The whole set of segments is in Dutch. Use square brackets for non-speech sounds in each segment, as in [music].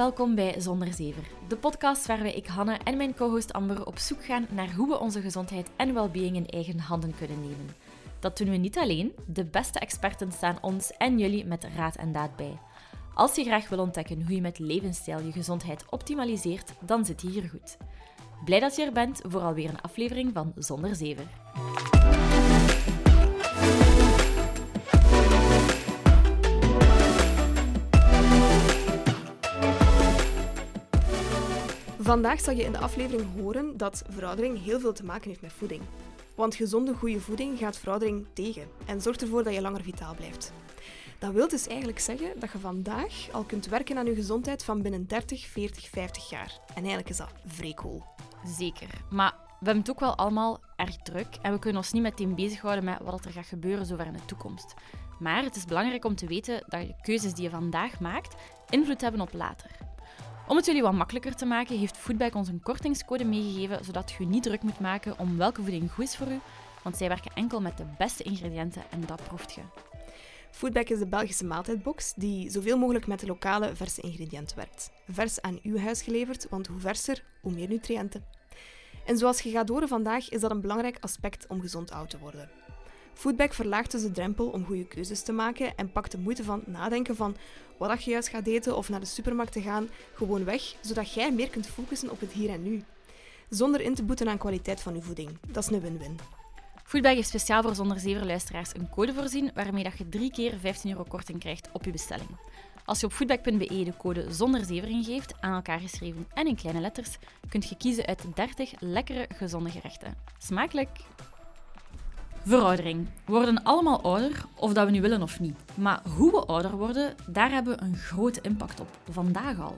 Welkom bij Zonder Zever, de podcast waarbij ik Hanne en mijn co-host Amber op zoek gaan naar hoe we onze gezondheid en well-being in eigen handen kunnen nemen. Dat doen we niet alleen, de beste experten staan ons en jullie met raad en daad bij. Als je graag wil ontdekken hoe je met levensstijl je gezondheid optimaliseert, dan zit je hier goed. Blij dat je er bent voor alweer een aflevering van Zonder Zever. Vandaag zal je in de aflevering horen dat veroudering heel veel te maken heeft met voeding. Want gezonde, goede voeding gaat veroudering tegen en zorgt ervoor dat je langer vitaal blijft. Dat wil dus eigenlijk zeggen dat je vandaag al kunt werken aan je gezondheid van binnen 30, 40, 50 jaar. En eigenlijk is dat vrij. Zeker. Maar we hebben het ook wel allemaal erg druk en we kunnen ons niet meteen bezighouden met wat er gaat gebeuren zover in de toekomst. Maar het is belangrijk om te weten dat de keuzes die je vandaag maakt invloed hebben op later. Om het jullie wat makkelijker te maken, heeft Foodback ons een kortingscode meegegeven, zodat je niet druk moet maken om welke voeding goed is voor u, want zij werken enkel met de beste ingrediënten en dat proeft je. Foodback is de Belgische maaltijdbox die zoveel mogelijk met de lokale verse ingrediënten werkt. Vers aan uw huis geleverd, want hoe verser, hoe meer nutriënten. En zoals je gaat horen vandaag, is dat een belangrijk aspect om gezond oud te worden. Foodback verlaagt dus de drempel om goede keuzes te maken en pakt de moeite van nadenken van wat je juist gaat eten of naar de supermarkt te gaan gewoon weg, zodat jij meer kunt focussen op het hier en nu. Zonder in te boeten aan kwaliteit van je voeding. Dat is een win-win. Foodbag heeft speciaal voor zonder zeven luisteraars een code voorzien waarmee dat je drie keer 15 euro korting krijgt op je bestelling. Als je op foodbag.be de code zonder zever ingeeft, aan elkaar geschreven en in kleine letters, kunt je kiezen uit 30 lekkere, gezonde gerechten. Smakelijk! Veroudering. We worden allemaal ouder, of dat we nu willen of niet. Maar hoe we ouder worden, daar hebben we een grote impact op, vandaag al.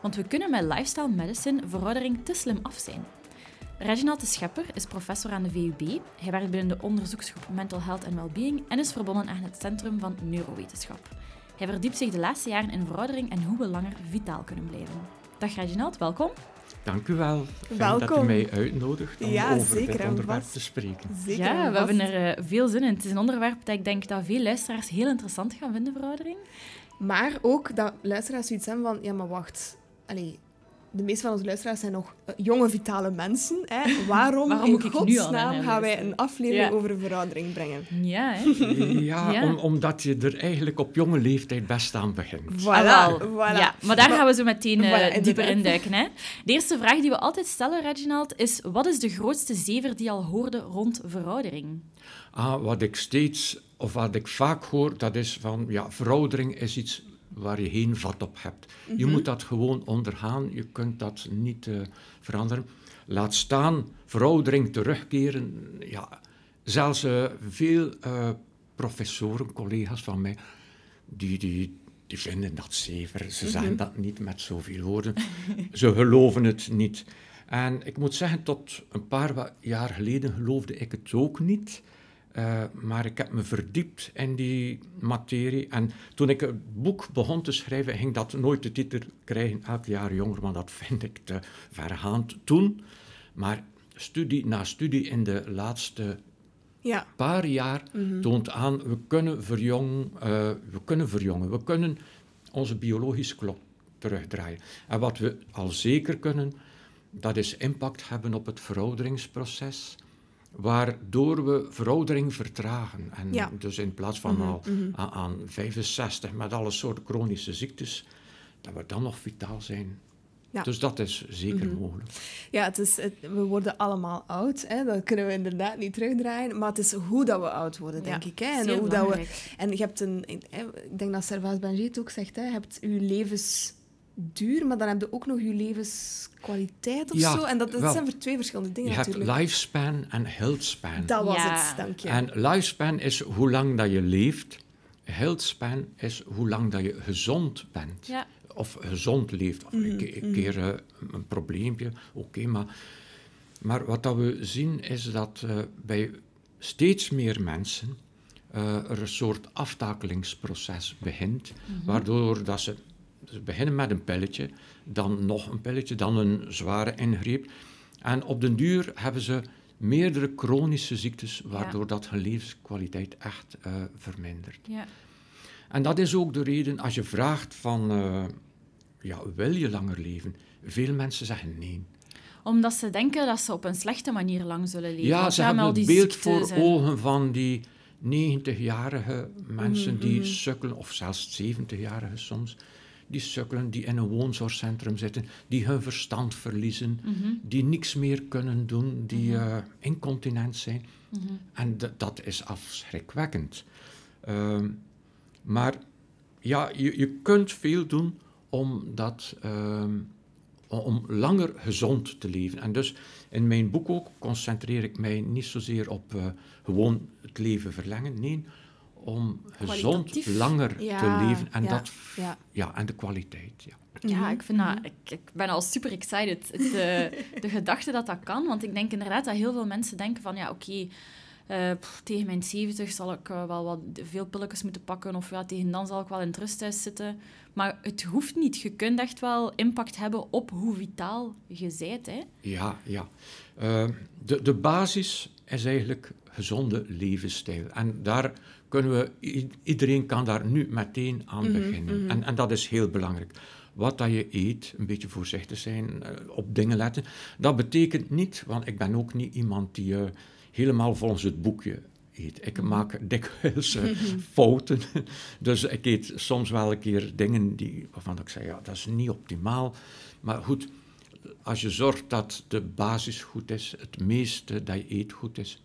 Want we kunnen met lifestyle medicine veroudering te slim af zijn. Reginald de Schepper is professor aan de VUB. Hij werkt binnen de onderzoeksgroep Mental Health and Wellbeing en is verbonden aan het Centrum van Neurowetenschap. Hij verdiept zich de laatste jaren in veroudering en hoe we langer vitaal kunnen blijven. Dag Reginald, welkom. Dank u wel. Fijn Welkom. dat u mij uitnodigt om Ja, over zeker dit onderwerp vast. te spreken. Zeker ja, we hebben er eh, veel zin in. Het is een onderwerp dat ik denk dat veel luisteraars heel interessant gaan vinden, veroudering. Maar ook dat luisteraars zoiets hebben van, ja maar wacht, Allee, de meeste van onze luisteraars zijn nog eh, jonge, vitale mensen. Hè? [laughs] Waarom, Waarom in godsnaam gaan wij een aflevering Ja. over veroudering brengen? Ja, hè? Ja, Ja. Om, omdat je er eigenlijk op jonge leeftijd best aan begint. Voilà, Ah, voilà. Ja, maar daar gaan we zo meteen eh, Voilà, dieper in duiken. Hè. De eerste vraag die we altijd stellen, Reginald, is wat is de grootste zever die je al hoorde rond veroudering? Ah, wat ik steeds, of wat ik vaak hoor, dat is van, ja, veroudering is iets waar je geen vat op hebt. Je Mhm. moet dat gewoon ondergaan, je kunt dat niet eh, veranderen. Laat staan, veroudering terugkeren, ja, zelfs eh, veel eh, professoren, collega's van mij, die, die, die vinden dat zever. Ze zeggen dat niet met zoveel woorden. Ze geloven het niet. En ik moet zeggen, tot een paar jaar geleden geloofde ik het ook niet. Eh, maar ik heb me verdiept in die materie. En toen ik het boek begon te schrijven, ging dat nooit de titel krijgen, elk jaar jonger, want dat [laughs] vind ik te vergaand toen. Maar studie na studie in de laatste Ja, paar jaar toont aan, we kunnen, verjongen, eh, we kunnen verjongen. We kunnen onze biologische klok terugdraaien. En wat we al zeker kunnen, dat is impact hebben op het verouderingsproces, waardoor we veroudering vertragen. En Ja. dus in plaats van al aan, aan 65 met alle soorten chronische ziektes, dat we dan nog vitaal zijn. Ja. Dus dat is zeker mogelijk. ja het is, het- we worden allemaal oud. Hè? Dat kunnen we inderdaad niet terugdraaien. Maar het is hoe dat we oud worden, denk Ja, ik. Hè? En, zeer hoe dat we, en je hebt een... hè, Ik denk dat Servaas het ook zegt. Hè? Je hebt je levensduur, maar dan heb je ook nog je levenskwaliteit of Ja, zo. En dat, dat wel. zijn voor twee verschillende dingen Je hebt natuurlijk. lifespan en healthspan. Dat was Ja. het, dank je. En lifespan is hoe lang dat je leeft. Healthspan is hoe lang dat je gezond bent. Ja. Of gezond leeft. Of een ke- een keer eh, een probleempje, oké. maar, maar wat dat we zien is dat eh, bij steeds meer mensen eh, er een soort aftakelingsproces begint. Waardoor dat ze, ze beginnen met een pilletje, dan nog een pilletje, dan een zware ingreep. En op den duur hebben ze meerdere chronische ziektes, waardoor dat hun levenskwaliteit echt eh, vermindert. Ja. En dat is ook de reden, als je vraagt van... eh, ja, wil je langer leven? Veel mensen zeggen nee. Omdat ze denken dat ze op een slechte manier lang zullen leven. Ja, ze hebben al die het beeld voor en- ogen van die 90-jarige mensen Mhm, die mhm. sukkelen, of zelfs 70-jarigen soms, die sukkelen, die in een woonzorgcentrum zitten, die hun verstand verliezen, Mhm, die niks meer kunnen doen, die Mhm. eh, incontinent zijn. mhm. En dat is afschrikwekkend. Ehm, maar ja, je, je kunt veel doen om, dat, ehm, om langer gezond te leven. En dus in mijn boek ook concentreer ik mij niet zozeer op eh, gewoon het leven verlengen. Nee, om gezond langer Ja, te leven. En, ja, dat, ja. ja, en de kwaliteit. Ja. Ja, Mhm, ik, vind dat, mhm. ik, ik ben al super excited. Het, eh, [laughs] de gedachte dat dat kan. Want ik denk inderdaad dat heel veel mensen denken van... Ja, oké, eh, tegen mijn 70 zal ik eh, wel wat veel pilletjes moeten pakken. Of ja, tegen dan zal ik wel in het rusthuis zitten. Maar het hoeft niet. Je kunt echt wel impact hebben op hoe vitaal je bent. Hè? Ja, ja. Eh, de, de basis is eigenlijk gezonde levensstijl. En daar kunnen we, iedereen kan daar nu meteen aan Mhm, beginnen. mhm. En, en dat is heel belangrijk. Wat dat je eet, een beetje voorzichtig zijn, eh, op dingen letten. Dat betekent niet, want ik ben ook niet iemand die eh, helemaal volgens het boekje eet. Ik Mhm. maak dikwijls eh, fouten. [laughs] Dus ik eet soms wel een keer dingen die, waarvan ik zeg, ja, dat is niet optimaal. Maar goed, als je zorgt dat de basis goed is, het meeste dat je eet goed is,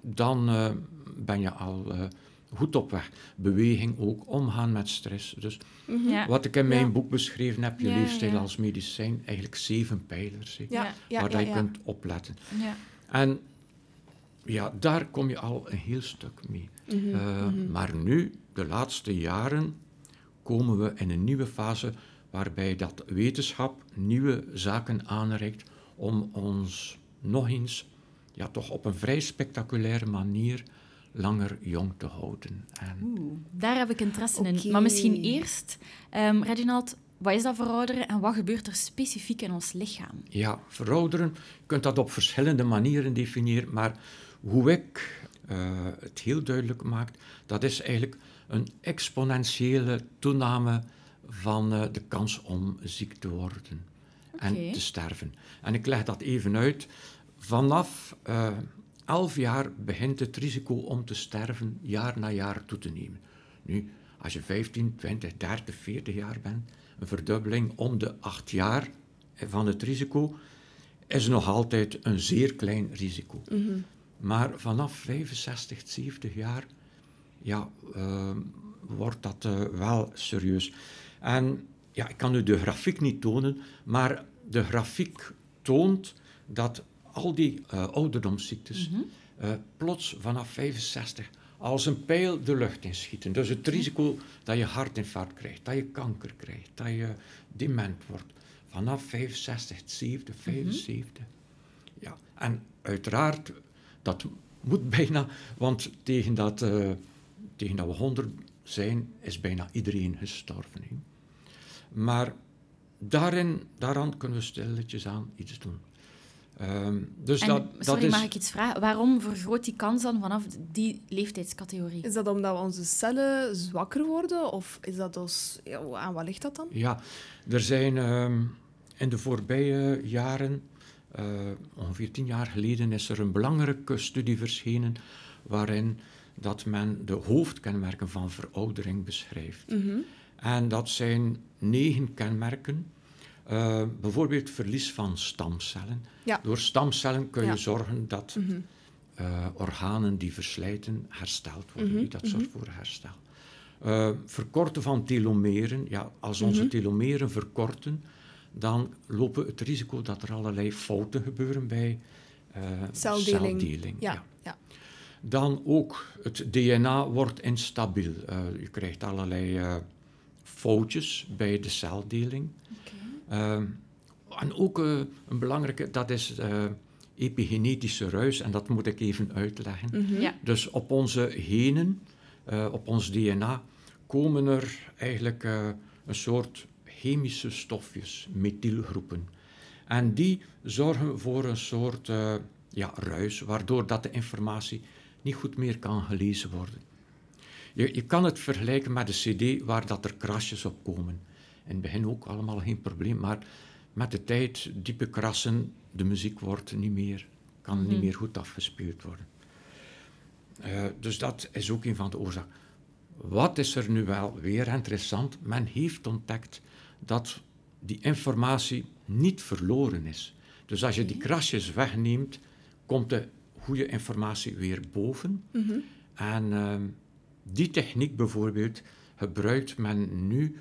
dan ben je al eh, goed op weg. Beweging ook, omgaan met stress. Dus Mhm. Ja. wat ik in mijn Ja. boek beschreven heb, je Ja, leefstijl ja. als medicijn, eigenlijk zeven pijlers, waar je ja. kunt opletten. Ja. En ja, daar kom je al een heel stuk mee. Mhm, Eh, mhm. Maar nu, de laatste jaren, komen we in een nieuwe fase waarbij dat wetenschap nieuwe zaken aanreikt om ons nog eens, ja, toch op een vrij spectaculaire manier langer jong te houden. En Oeh, daar heb ik interesse in. Maar misschien eerst, ehm, Reginald, wat is dat verouderen en wat gebeurt er specifiek in ons lichaam? Ja, verouderen, je kunt dat op verschillende manieren definiëren, maar hoe ik eh, het heel duidelijk maak, dat is eigenlijk een exponentiële toename van eh, de kans om ziek te worden en te sterven. En ik leg dat even uit. Vanaf eh 11 jaar begint het risico om te sterven jaar na jaar toe te nemen. Nu, als je 15, 20, 30, 40 jaar bent, een verdubbeling om de 8 jaar van het risico is nog altijd een zeer klein risico. Mhm. Maar vanaf 65, 70 jaar ja, eh, wordt dat eh, wel serieus. En ja, ik kan u de grafiek niet tonen, maar de grafiek toont dat al die eh, ouderdomsziektes Mhm. eh, plots vanaf 65 als een pijl de lucht inschieten. Dus het risico dat je hartinfarct krijgt, dat je kanker krijgt, dat je dement wordt, vanaf 65, 70, 75. Ja, en uiteraard, dat moet [laughs] bijna, want tegen dat, eh, tegen dat we 100 zijn, is bijna iedereen gestorven. Maar daarin, daaraan kunnen we stilletjes aan iets doen. Ehm, dus En, dat, dat sorry, is... mag ik iets vragen? Waarom vergroot die kans dan vanaf die leeftijdscategorie? Is dat omdat onze cellen zwakker worden? Of is dat dus... Ja, aan wat ligt dat dan? Ja, er zijn ehm, in de voorbije jaren, eh, ongeveer tien jaar geleden, is er een belangrijke studie verschenen waarin dat men de hoofdkenmerken van veroudering beschrijft. Mhm. En dat zijn negen kenmerken. Eh, bijvoorbeeld verlies van stamcellen. Ja. Door stamcellen kun je Ja. zorgen dat Mhm. eh, organen die verslijten hersteld worden. Mhm, Dat zorgt voor herstel. Eh, verkorten van telomeren. Ja, als onze Mhm. telomeren verkorten, dan lopen het risico dat er allerlei fouten gebeuren bij Celdeling. celdeling. Ja, ja. Dan ook het DNA wordt instabiel. Je krijgt allerlei foutjes bij de celdeling. Ehm, en ook eh, een belangrijke, dat is eh, epigenetische ruis, en dat moet ik even uitleggen. Mhm. Ja. Dus op onze genen, eh, op ons DNA, komen er eigenlijk eh, een soort chemische stofjes, methylgroepen. En die zorgen voor een soort eh, ja, ruis, waardoor dat de informatie niet goed meer kan gelezen worden. Je, je kan het vergelijken met een cd waar dat er krasjes op komen. In het begin ook allemaal geen probleem, maar met de tijd, diepe krassen, de muziek wordt niet meer, kan niet meer goed afgespeeld worden. Eh, dus dat is ook een van de oorzaken. Wat is er nu wel weer interessant? Men heeft ontdekt dat die informatie niet verloren is. Dus als je die krasjes wegneemt, komt de goede informatie weer boven. En ehm, die techniek bijvoorbeeld gebruikt men nu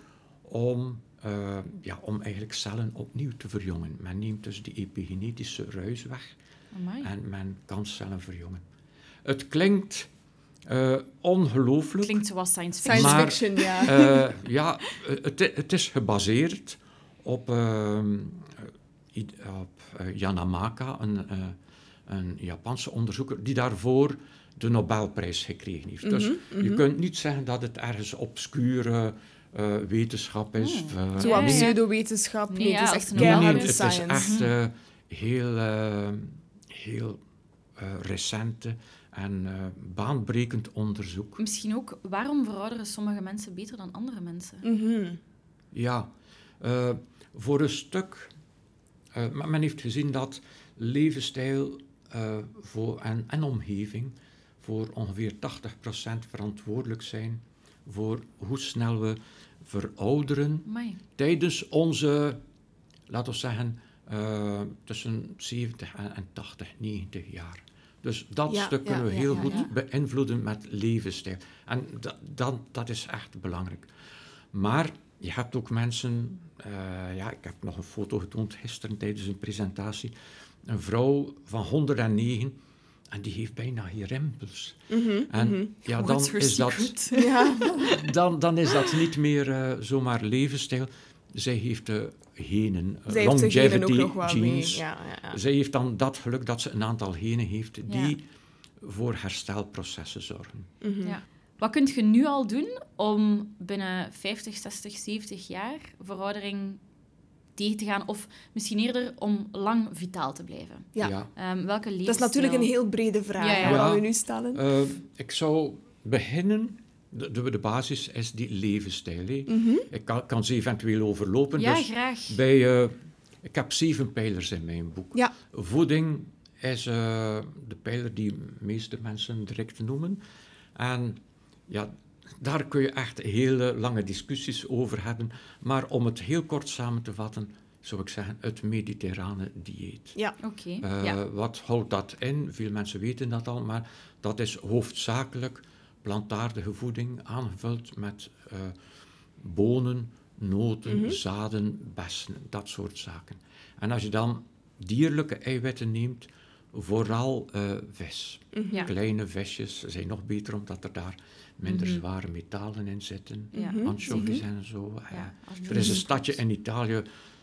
om, eh, ja, om eigenlijk cellen opnieuw te verjongen. Men neemt dus die epigenetische ruis weg Amai. en men kan cellen verjongen. Het klinkt eh, ongelooflijk. Klinkt zoals science fiction. Science Maar- fiction, ja. Eh, ja, het, het is gebaseerd op, op Yanamaka, een, eh, een Japanse onderzoeker, die daarvoor de Nobelprijs gekregen heeft. Dus je kunt niet zeggen dat het ergens obscure eh, wetenschap is. of, eh, Zo pseudowetenschap. Nee, Nee, het is echt Nee, nee, het is science. echt eh, heel, eh, heel eh, recente en eh, baanbrekend onderzoek. Misschien ook, waarom verouderen sommige mensen beter dan andere mensen? Mhm. Ja, eh, voor een stuk. eh, men heeft gezien dat levensstijl eh, voor, en, en omgeving voor ongeveer 80% verantwoordelijk zijn voor hoe snel we verouderen Amai. tijdens onze, laten we zeggen, eh, tussen 70 en, en 80, 90 jaar. Dus dat Ja, stuk ja, kunnen we ja, heel ja, goed ja. beïnvloeden met levensstijl. En dat, dat, dat is echt belangrijk. Maar je hebt ook mensen, eh, ja, ik heb nog een foto getoond gisteren tijdens een presentatie, een vrouw van 109 en die heeft bijna geen rimpels. Mhm, En mhm. ja, dan What's her is, dat? [laughs] Ja. dan, dan is dat niet meer eh, zomaar levensstijl. Zij heeft de genen, eh, Zij heeft de genen ook longevity nog wel mee. genes. Ja, ja, ja. Zij heeft dan dat geluk dat ze een aantal genen heeft die Ja. voor herstelprocessen zorgen. Mhm. Ja. Wat kun je nu al doen om binnen 50, 60, 70 jaar veroudering tegen te gaan? Of misschien eerder om lang vitaal te blijven? Ja. Ehm, welke Dat is natuurlijk een heel brede vraag Ja, ja. we nu stellen. Eh, ik zou beginnen, de, de, de basis is die levensstijl. Mhm. Ik kan, kan ze eventueel overlopen. Ja, dus graag. bij, eh, ik heb zeven pijlers in mijn boek. Ja. Voeding is eh, de pijler die de meeste mensen direct noemen. En ja, daar kun je echt hele lange discussies over hebben. Maar om het heel kort samen te vatten, zou ik zeggen het mediterrane dieet. Ja. Oké. Eh, ja. Wat houdt dat in? Veel mensen weten dat al, maar dat is hoofdzakelijk plantaardige voeding aangevuld met eh, bonen, noten, Mhm. zaden, bessen, dat soort zaken. En als je dan dierlijke eiwitten neemt, vooral eh, vis. Mhm. Ja. Kleine visjes zijn nog beter omdat er daar minder Mhm. zware metalen in zitten. Ja. Mhm. Anchovies en zo. Ja, eh. er is een je- stadje in Italië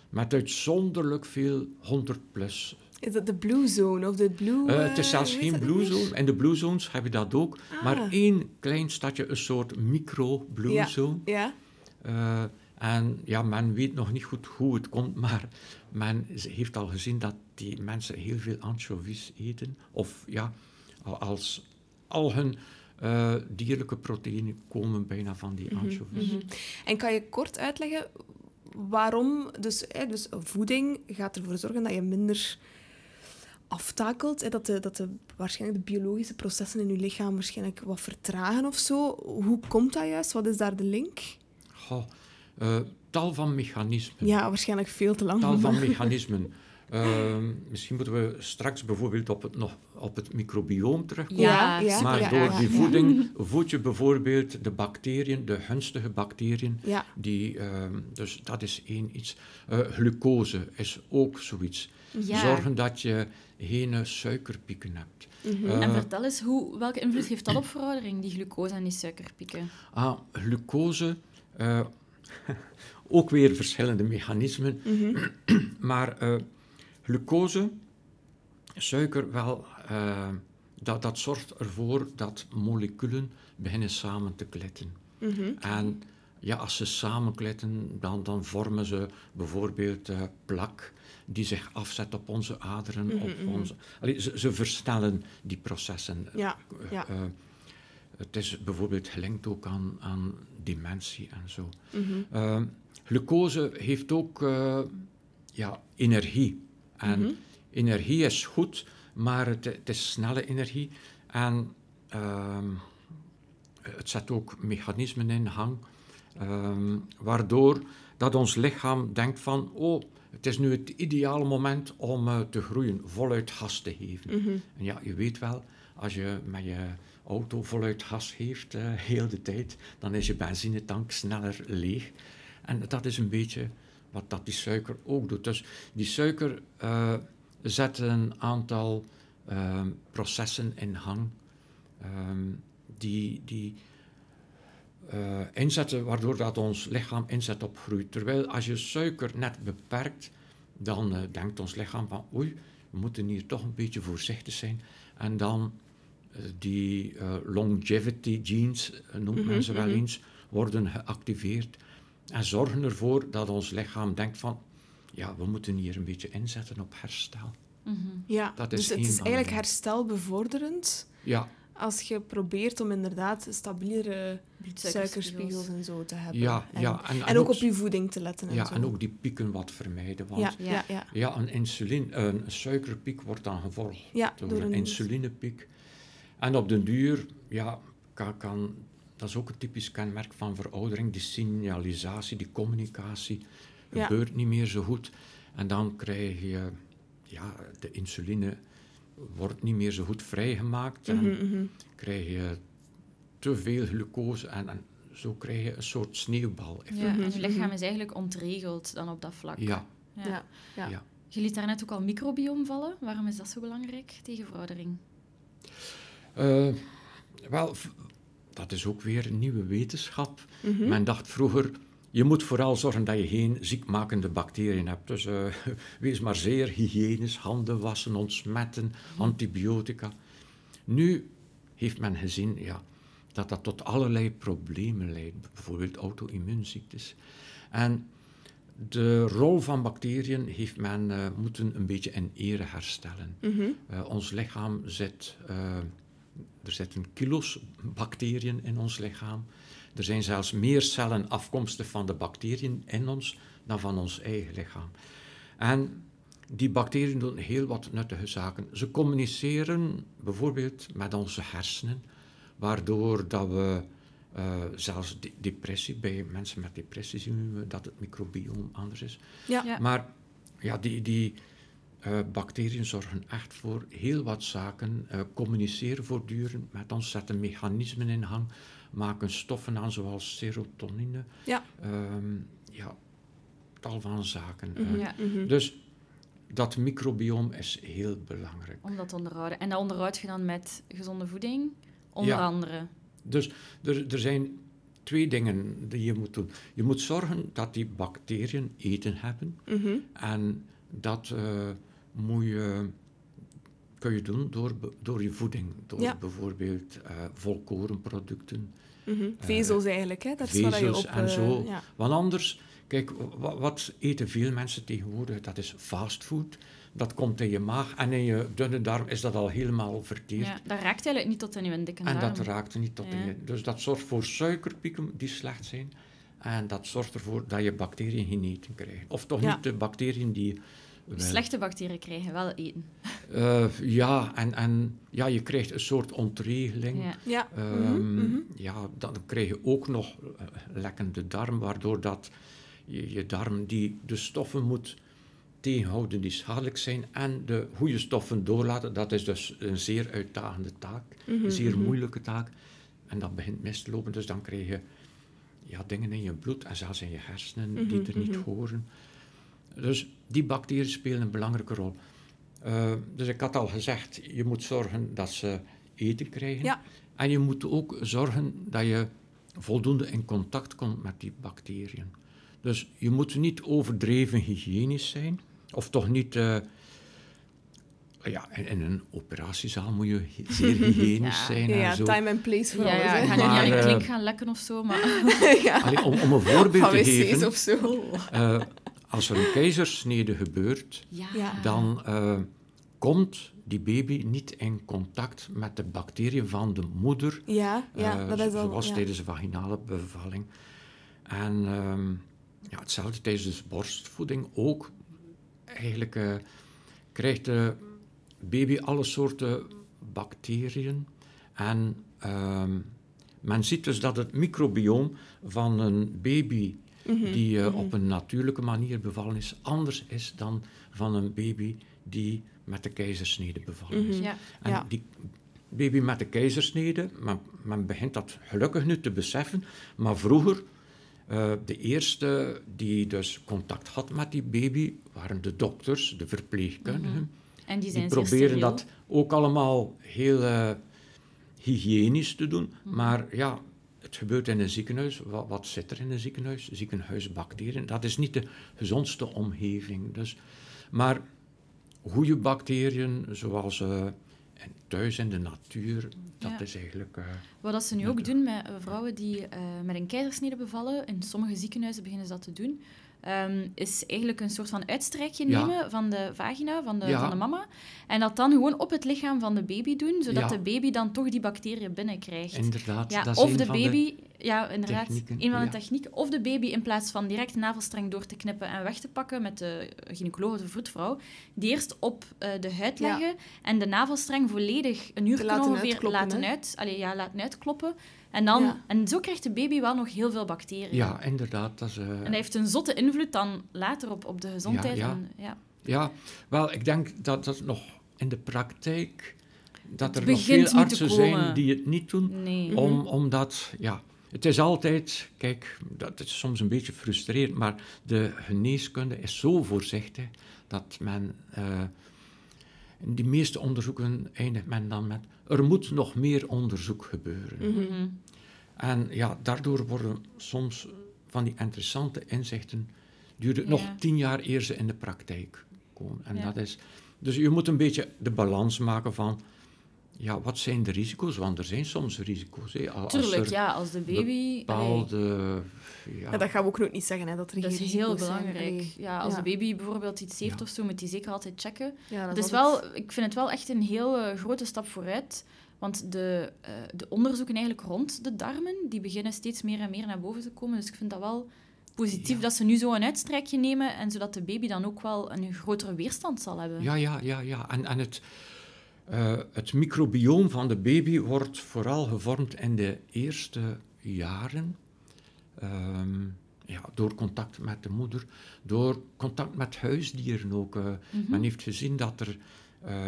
met uitzonderlijk veel 100 plus Is dat de Blue Zone of de Blue... eh, eh, het is zelfs hoe geen blue zone. In de blue zones heb je dat ook. Maar Ah. één klein stadje, een soort micro-blue Ja. zone. Ja. Eh, en ja, men weet nog niet goed hoe het komt, [laughs] maar men heeft al gezien dat die mensen heel veel anchovies eten. Of ja, al- als al hun eh, dierlijke proteïnen komen bijna van die anchovies. Mhm. En kan je kort uitleggen waarom... Dus, hè, dus voeding gaat ervoor zorgen dat je minder aftakelt. Hè, dat, de, dat de, waarschijnlijk de biologische processen in je lichaam waarschijnlijk wat vertragen of zo. Hoe komt dat juist? Wat is daar de link? Goh, eh, tal van mechanismen. Ja, waarschijnlijk veel te lang. tal van mechanismen. Ehm, misschien moeten we straks bijvoorbeeld op het, nog, op het microbioom terugkomen. Ja, ja, maar door die voeding [laughs] voed je bijvoorbeeld de bacteriën, de gunstige bacteriën. Ja. Die, ehm, dus dat is één iets. Eh, glucose is ook zoiets. Ja. Zorgen dat je geen suikerpieken hebt. Mhm. Eh, En vertel eens, hoe, welke invloed heeft dat op veroudering, die glucose en die suikerpieken? ah, glucose, eh, [laughs] ook weer verschillende mechanismen. Mhm. [clears throat] Maar eh, glucose, suiker, wel, eh, dat, dat zorgt ervoor dat moleculen beginnen samen te kletten. Mhm. En ja, als ze samenkletten, dan, dan vormen ze bijvoorbeeld eh, plak die zich afzet op onze aderen. Mhm, op mhm. onze, Allee, ze, ze versnellen die processen. Ja, ja. eh, het is bijvoorbeeld gelinkt ook aan, aan dementie en zo. Uh, glucose heeft ook ja, energie. En Mhm. energie is goed, maar het, het is snelle energie. En ehm, het zet ook mechanismen in gang, ehm, waardoor dat ons lichaam denkt van, oh, het is nu het ideale moment om eh, te groeien, voluit gas te geven. Mhm. En ja, je weet wel, als je met je auto voluit gas geeft, eh, heel de tijd, dan is je benzinetank sneller leeg. En dat is een beetje wat dat die suiker ook doet. Dus die suiker eh, zet een aantal ehm, processen in gang ehm, die, die eh, inzetten, waardoor dat ons lichaam inzet op groei. Terwijl als je suiker net beperkt, dan eh, denkt ons lichaam van oei, we moeten hier toch een beetje voorzichtig zijn. En dan die longevity genes, noemt Mhm, men ze wel mhm. eens, worden geactiveerd en zorgen ervoor dat ons lichaam denkt van ja, we moeten hier een beetje inzetten op herstel. Mhm. Ja, Dat is dus het is de eigenlijk herstelbevorderend Ja, als je probeert om inderdaad stabielere suikerspiegels en zo te hebben. ja, en, ja. En, en ook op je voeding te letten en ja, zo. en ook die pieken wat vermijden. Want ja, Ja. ja, ja. Ja, een, insuline, een suikerpiek wordt dan gevolgd Ja, door, door een, een- insulinepiek. En op den duur, ja, kan, kan, dat is ook een typisch kenmerk van veroudering, die signalisatie, die communicatie Ja. gebeurt niet meer zo goed. En dan krijg je, ja, de insuline wordt niet meer zo goed vrijgemaakt en Mhm, mhm. krijg je te veel glucose en, en zo krijg je een soort sneeuwbal. Ja, en je Mhm, lichaam is eigenlijk ontregeld dan op dat vlak. Ja, Ja. Ja, ja. Ja. Je liet daarnet ook al microbiome vallen. Waarom is dat zo belangrijk tegen veroudering? Eh, wel, dat is ook weer nieuwe wetenschap. Mhm. Men dacht vroeger, je moet vooral zorgen dat je geen ziekmakende bacteriën hebt. Dus eh, [laughs] wees maar zeer hygiënisch, handen wassen, ontsmetten, antibiotica. Nu heeft men gezien ja, dat dat tot allerlei problemen leidt, bijvoorbeeld auto-immuunziektes. En de rol van bacteriën heeft men eh, moeten een beetje in ere herstellen. Mhm. Eh, ons lichaam zit, er zitten kilo's bacteriën in ons lichaam. Er zijn zelfs meer cellen afkomstig van de bacteriën in ons dan van ons eigen lichaam. En die bacteriën doen heel wat nuttige zaken. Ze communiceren bijvoorbeeld met onze hersenen, waardoor dat we eh, zelfs de- depressie, bij mensen met depressie zien we dat het microbioom anders is. Ja. Ja. Maar ja, die, die eh, bacteriën zorgen echt voor heel wat zaken, eh, communiceren voortdurend met ons, zetten mechanismen in gang, maken stoffen aan zoals serotonine. Ja. Ehm, ja, tal van zaken. eh. Mhm, Ja. mhm. Dus dat microbiome is heel belangrijk. Om dat te onderhouden. En dat onderhoud je dan met gezonde voeding, onder Ja. andere. Dus er, er zijn twee dingen die je moet doen. Je moet zorgen dat die bacteriën eten hebben. Mhm. En dat eh, moet je, kun je doen door, door je voeding. Door Ja. bijvoorbeeld eh volkorenproducten, Mhm. Vezels eigenlijk, hè? Dat is waar je vezels op... en eh, zo. ja. Want anders, kijk, wa- wat eten veel mensen tegenwoordig? Dat is fastfood. Dat komt in je maag en in je dunne darm is dat al helemaal verteerd. Ja, dat raakt eigenlijk niet tot in je dikke En darm. dat raakt niet tot in Ja. je... Dus dat zorgt voor suikerpieken die slecht zijn. En dat zorgt ervoor dat je bacteriën geen eten krijgen. Of toch Ja. niet de bacteriën die. Slechte bacteriën krijgen wel eten. Eh, ja, en, en ja, je krijgt een soort ontregeling. Ja. Ja. Ehm, Mhm, mhm. Ja, dan krijg je ook nog eh, lekkende darm, waardoor dat je, je darm die de stoffen moet tegenhouden die schadelijk zijn en de goede stoffen doorlaten. Dat is dus een zeer uitdagende taak, een zeer mhm. moeilijke taak. En dat begint mis te lopen, dus dan krijg je ja, dingen in je bloed en zelfs in je hersenen die er niet horen. Dus die bacteriën spelen een belangrijke rol. Eh, dus ik had al gezegd, je moet zorgen dat ze eten krijgen. Ja. En je moet ook zorgen dat je voldoende in contact komt met die bacteriën. Dus je moet niet overdreven hygiënisch zijn, of toch niet. eh, ja, in, in een operatiezaal moet je zeer [laughs] hygiënisch Ja. zijn. Ja, en ja, zo. time and place voor Ja, alles, ja, ga nu niet Maar, aan je eh, klink gaan lekken of zo, maar... [laughs] ja. Allee, om, om een voorbeeld Van te wc's geven, of zo. eh, als er een keizersnede gebeurt, Ja. Ja. dan eh, komt die baby niet in contact met de bacteriën van de moeder, Ja, ja eh, dat is al... zoals ja. tijdens de vaginale bevalling. En ehm, ja, hetzelfde tijdens de borstvoeding ook. Eigenlijk eh, krijgt de baby alle soorten bacteriën. En ehm, men ziet dus dat het microbioom van een baby Mhm, die eh, op een natuurlijke manier bevallen is, anders is dan van een baby die met de keizersnede bevallen is. Mhm. Ja. En Ja. die baby met de keizersnede, men, men begint dat gelukkig nu te beseffen, maar vroeger, eh, de eerste die dus contact had met die baby, waren de dokters, de verpleegkundigen. En die Die proberen dat ook allemaal heel eh, hygiënisch te doen, Mhm. maar ja, het gebeurt in een ziekenhuis. Wat, wat zit er in een ziekenhuis? Ziekenhuisbacteriën. Dat is niet de gezondste omgeving. Dus, maar goede bacteriën, zoals eh, en thuis in de natuur, dat Ja. is eigenlijk... eh, Wat dat ze nu ook doen met eh, vrouwen die met een keizersnede bevallen, in sommige ziekenhuizen beginnen ze dat te doen, ehm, is eigenlijk een soort van uitstrijkje Ja. nemen van de vagina, van de, Ja. van de mama, en dat dan gewoon op het lichaam van de baby doen, zodat Ja. de baby dan toch die bacteriën binnenkrijgt. inderdaad, Ja, dat is of een de van baby, ja, inderdaad, technieken, een van de ja. technieken. Of de baby in plaats van direct de navelstreng door te knippen en weg te pakken met de gynaecoloog of de vroedvrouw, die eerst op eh, de huid Ja. leggen en de navelstreng volledig een uur laten ongeveer uitkloppen, laten, uit, allee, ja, laten uitkloppen. En, dan, Ja. en zo krijgt de baby wel nog heel veel bacteriën. Ja, inderdaad. Dat is, eh, En dat heeft een zotte invloed dan later op, op de gezondheid. Ja, ja. En, ja. Ja, wel, ik denk dat dat nog in de praktijk... Dat Het er nog veel artsen zijn die het niet doen. Nee. Om, omdat, ja, het is altijd, kijk, dat is soms een beetje frustrerend, maar de geneeskunde is zo voorzichtig dat men, eh, in die meeste onderzoeken eindigt men dan met, er moet nog meer onderzoek gebeuren. Mhm. En ja, daardoor worden soms van die interessante inzichten, duurt het nog tien jaar eer ze in de praktijk komen. En Ja. dat is, dus je moet een beetje de balans maken van, ja, wat zijn de risico's? Want er zijn soms risico's. Hè. Al- Als Tuurlijk, ja, als de baby... Ja, Ja, dat gaan we ook nooit niet zeggen, hè, dat er dat is heel belangrijk. Ja, als Ja. de baby bijvoorbeeld iets heeft Ja. of zo, moet die zeker altijd checken. Dat is altijd- wel, ik vind het wel echt een heel eh, grote stap vooruit. Want de, eh, de onderzoeken eigenlijk rond de darmen, die beginnen steeds meer en meer naar boven te komen. Dus ik vind dat wel positief Ja. dat ze nu zo een uitstrijkje nemen en zodat de baby dan ook wel een grotere weerstand zal hebben. ja, ja, ja. ja. En, en het, eh, het microbioom van de baby wordt vooral gevormd in de eerste jaren. Ehm, ja, door contact met de moeder, door contact met huisdieren ook. eh. Mhm. Men heeft gezien dat er,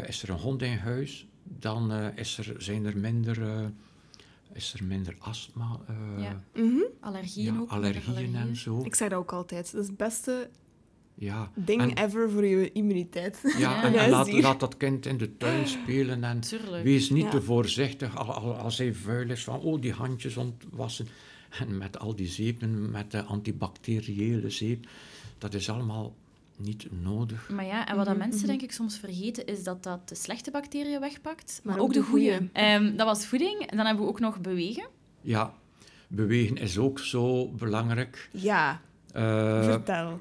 is er een hond in huis, dan eh, is er, zijn er minder, eh, is er minder astma, eh, Ja. Mhm. Allergieën ja, ook. allergieën minder en zo. Ik zeg dat ook altijd. Dat is het beste Ja. ding En- ever voor je immuniteit. Ja, [laughs] Ja. en, laat, dat kind in de tuin spelen en Tuurlijk. wees niet Ja. te voorzichtig al, al- als hij vuil is van oh, die handjes ontwassen. En met al die zeepen, met de antibacteriële zeep, dat is allemaal niet nodig. Maar ja, en wat dat Mhm, mensen mhm. denk ik soms vergeten, is dat dat de slechte bacteriën wegpakt, maar, Maar ook, ook de de goede. goeie. Ehm, dat was voeding. En dan hebben we ook nog bewegen. Ja, bewegen is ook zo belangrijk. Ja, Eh, vertel.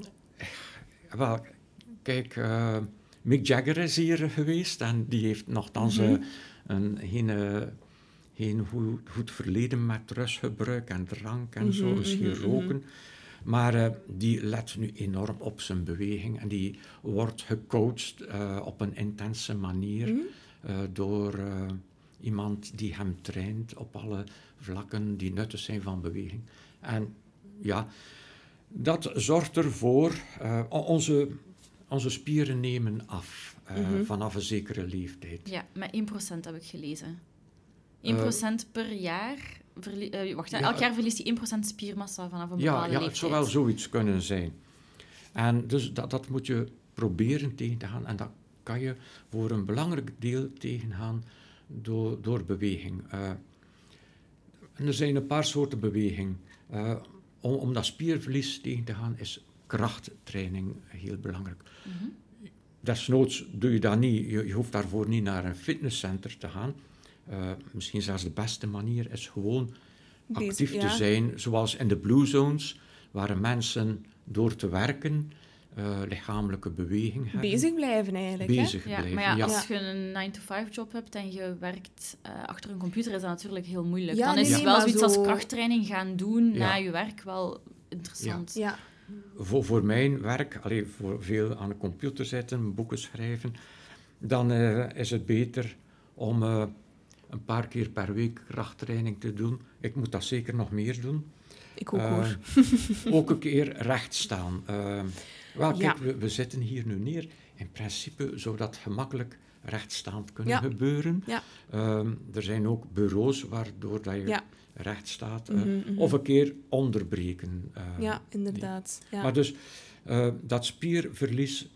wel, kijk, eh, Mick Jagger is hier geweest en die heeft nogthans Mhm. een, geen, eh, geen goed, goed verleden met rustgebruik en drank en zo, misschien roken. Maar eh, die let nu enorm op zijn beweging en die wordt gecoacht eh, op een intense manier Mhm. eh, door eh, iemand die hem traint op alle vlakken die nuttig zijn van beweging. En ja, dat zorgt ervoor, eh, onze, onze spieren nemen af eh, Mhm. vanaf een zekere leeftijd. Ja, met 1% heb ik gelezen. 1% per jaar. Eh, wacht, ja, elk jaar verliest hij 1% spiermassa vanaf een Ja, bepaalde ja, leeftijd. het zou wel zoiets kunnen zijn. En dus dat, dat moet je proberen tegen te gaan. En dat kan je voor een belangrijk deel tegengaan door, door beweging. Eh, en er zijn een paar soorten beweging. Eh, om, om dat spierverlies tegen te gaan is krachttraining heel belangrijk. Mhm. Desnoods doe je dat niet. Je, je hoeft daarvoor niet naar een fitnesscenter te gaan. Eh, misschien zelfs de beste manier is gewoon Bezig, actief ja. te zijn, zoals in de blue zones, waar mensen door te werken eh, lichamelijke beweging hebben. Bezig blijven eigenlijk. hè? Bezig Ja, blijven. maar ja, ja. als je een 9-to-5 job hebt en je werkt eh, achter een computer, is dat natuurlijk heel moeilijk. Ja, Dan nee, is nee, wel zoiets zo- als krachttraining gaan doen Ja. na je werk wel interessant. Ja. voor, voor mijn werk, alleen voor veel aan de computer zitten, boeken schrijven, dan eh, is het beter om eh, een paar keer per week krachttraining te doen. Ik moet dat zeker nog meer doen. Ik ook Eh, hoor. ook een keer recht staan. Eh, wel, kijk, Ja. we, we zitten hier nu neer. In principe zou dat gemakkelijk rechtstaand kunnen Ja. gebeuren. Ja. Ehm, er zijn ook bureaus waardoor dat je Ja. recht staat. eh, Mhm, mhm. Of een keer onderbreken. eh. Ja, inderdaad. Ja. Maar dus eh, dat spierverlies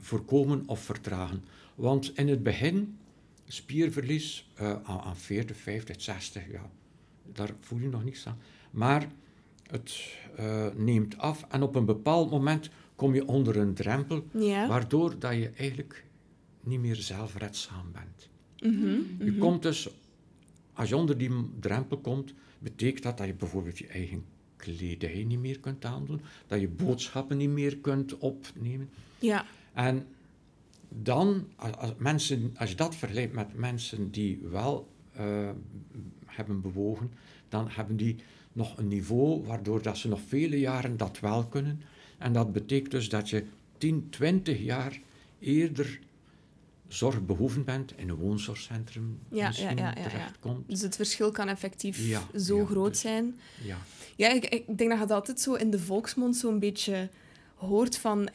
voorkomen of vertragen. Want in het begin, spierverlies eh, aan, aan 40, 50, 60, ja, daar voel je nog niks aan. Maar het eh, neemt af en op een bepaald moment kom je onder een drempel, ja. waardoor dat je eigenlijk niet meer zelfredzaam bent. Mhm, Je mhm. komt dus, als je onder die drempel komt, betekent dat dat je bijvoorbeeld je eigen kledij niet meer kunt aandoen, dat je boodschappen niet meer kunt opnemen. Ja. En dan, als, mensen, als je dat vergelijkt met mensen die wel eh, hebben bewogen, dan hebben die nog een niveau waardoor dat ze nog vele jaren dat wel kunnen. En dat betekent dus dat je 10, 20 jaar eerder zorgbehoevend bent, in een woonzorgcentrum Ja, misschien ja, ja, ja. terechtkomt. Dus het verschil kan effectief zo groot dus- zijn. Ja. Ja, ik, ik denk dat je dat altijd zo in de volksmond zo'n beetje hoort van...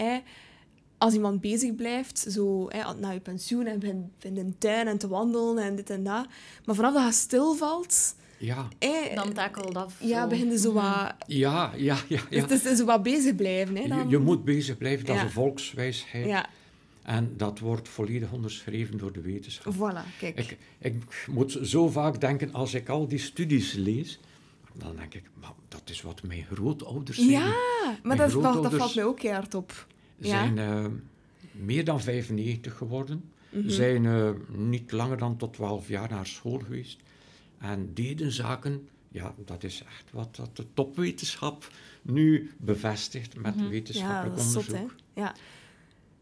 als iemand bezig blijft, zo eh, na je pensioen en begint in de tuin en te wandelen en dit en dat. Maar vanaf dat je stilvalt, Ja, Dan takelt dat ja, zo. begin je zo Mhm. wat... ja, ja, ja. ja. Dus het is zo wat bezig blijven. Hè, Je, dan. je moet bezig blijven, dat is een volkswijsheid. Ja, En dat wordt volledig onderschreven door de wetenschap. voilà, kijk. Ik, ik moet zo vaak denken, als ik al die studies lees, dan denk ik, maar dat is wat mijn grootouders zijn. Ja, maar dat, valt- dat valt mij ook keihard op. ja. zijn eh, meer dan 95 geworden. Mhm. Zijn eh, niet langer dan tot 12 jaar naar school geweest. En deden zaken, ja, dat is echt wat dat de topwetenschap nu bevestigt met Mhm. Ja, wetenschappelijk dat is zot, onderzoek. hè. Ja.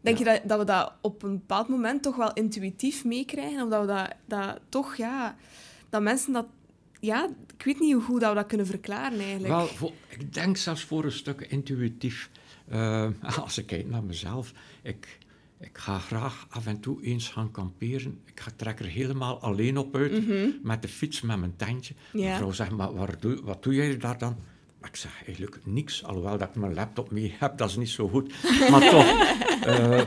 Denk Ja. je dat, dat we dat op een bepaald moment toch wel intuïtief meekrijgen? Of dat we dat, dat toch, ja... Dat mensen dat... Ja, ik weet niet hoe goed dat we dat kunnen verklaren, eigenlijk. Wel, voor- ik denk zelfs voor een stuk intuïtief. Eh, [laughs] als ik kijk naar mezelf, ik, ik ga graag af en toe eens gaan kamperen. Ik ga, trek er helemaal alleen op uit, Mhm. met de fiets, met mijn tentje. Ja. Mijn vrouw zegt, maar waar doe, wat doe jij daar dan? Maar ik zeg eigenlijk niks, alhoewel dat ik mijn laptop mee heb, dat is niet zo goed. [laughs] Maar toch. eh,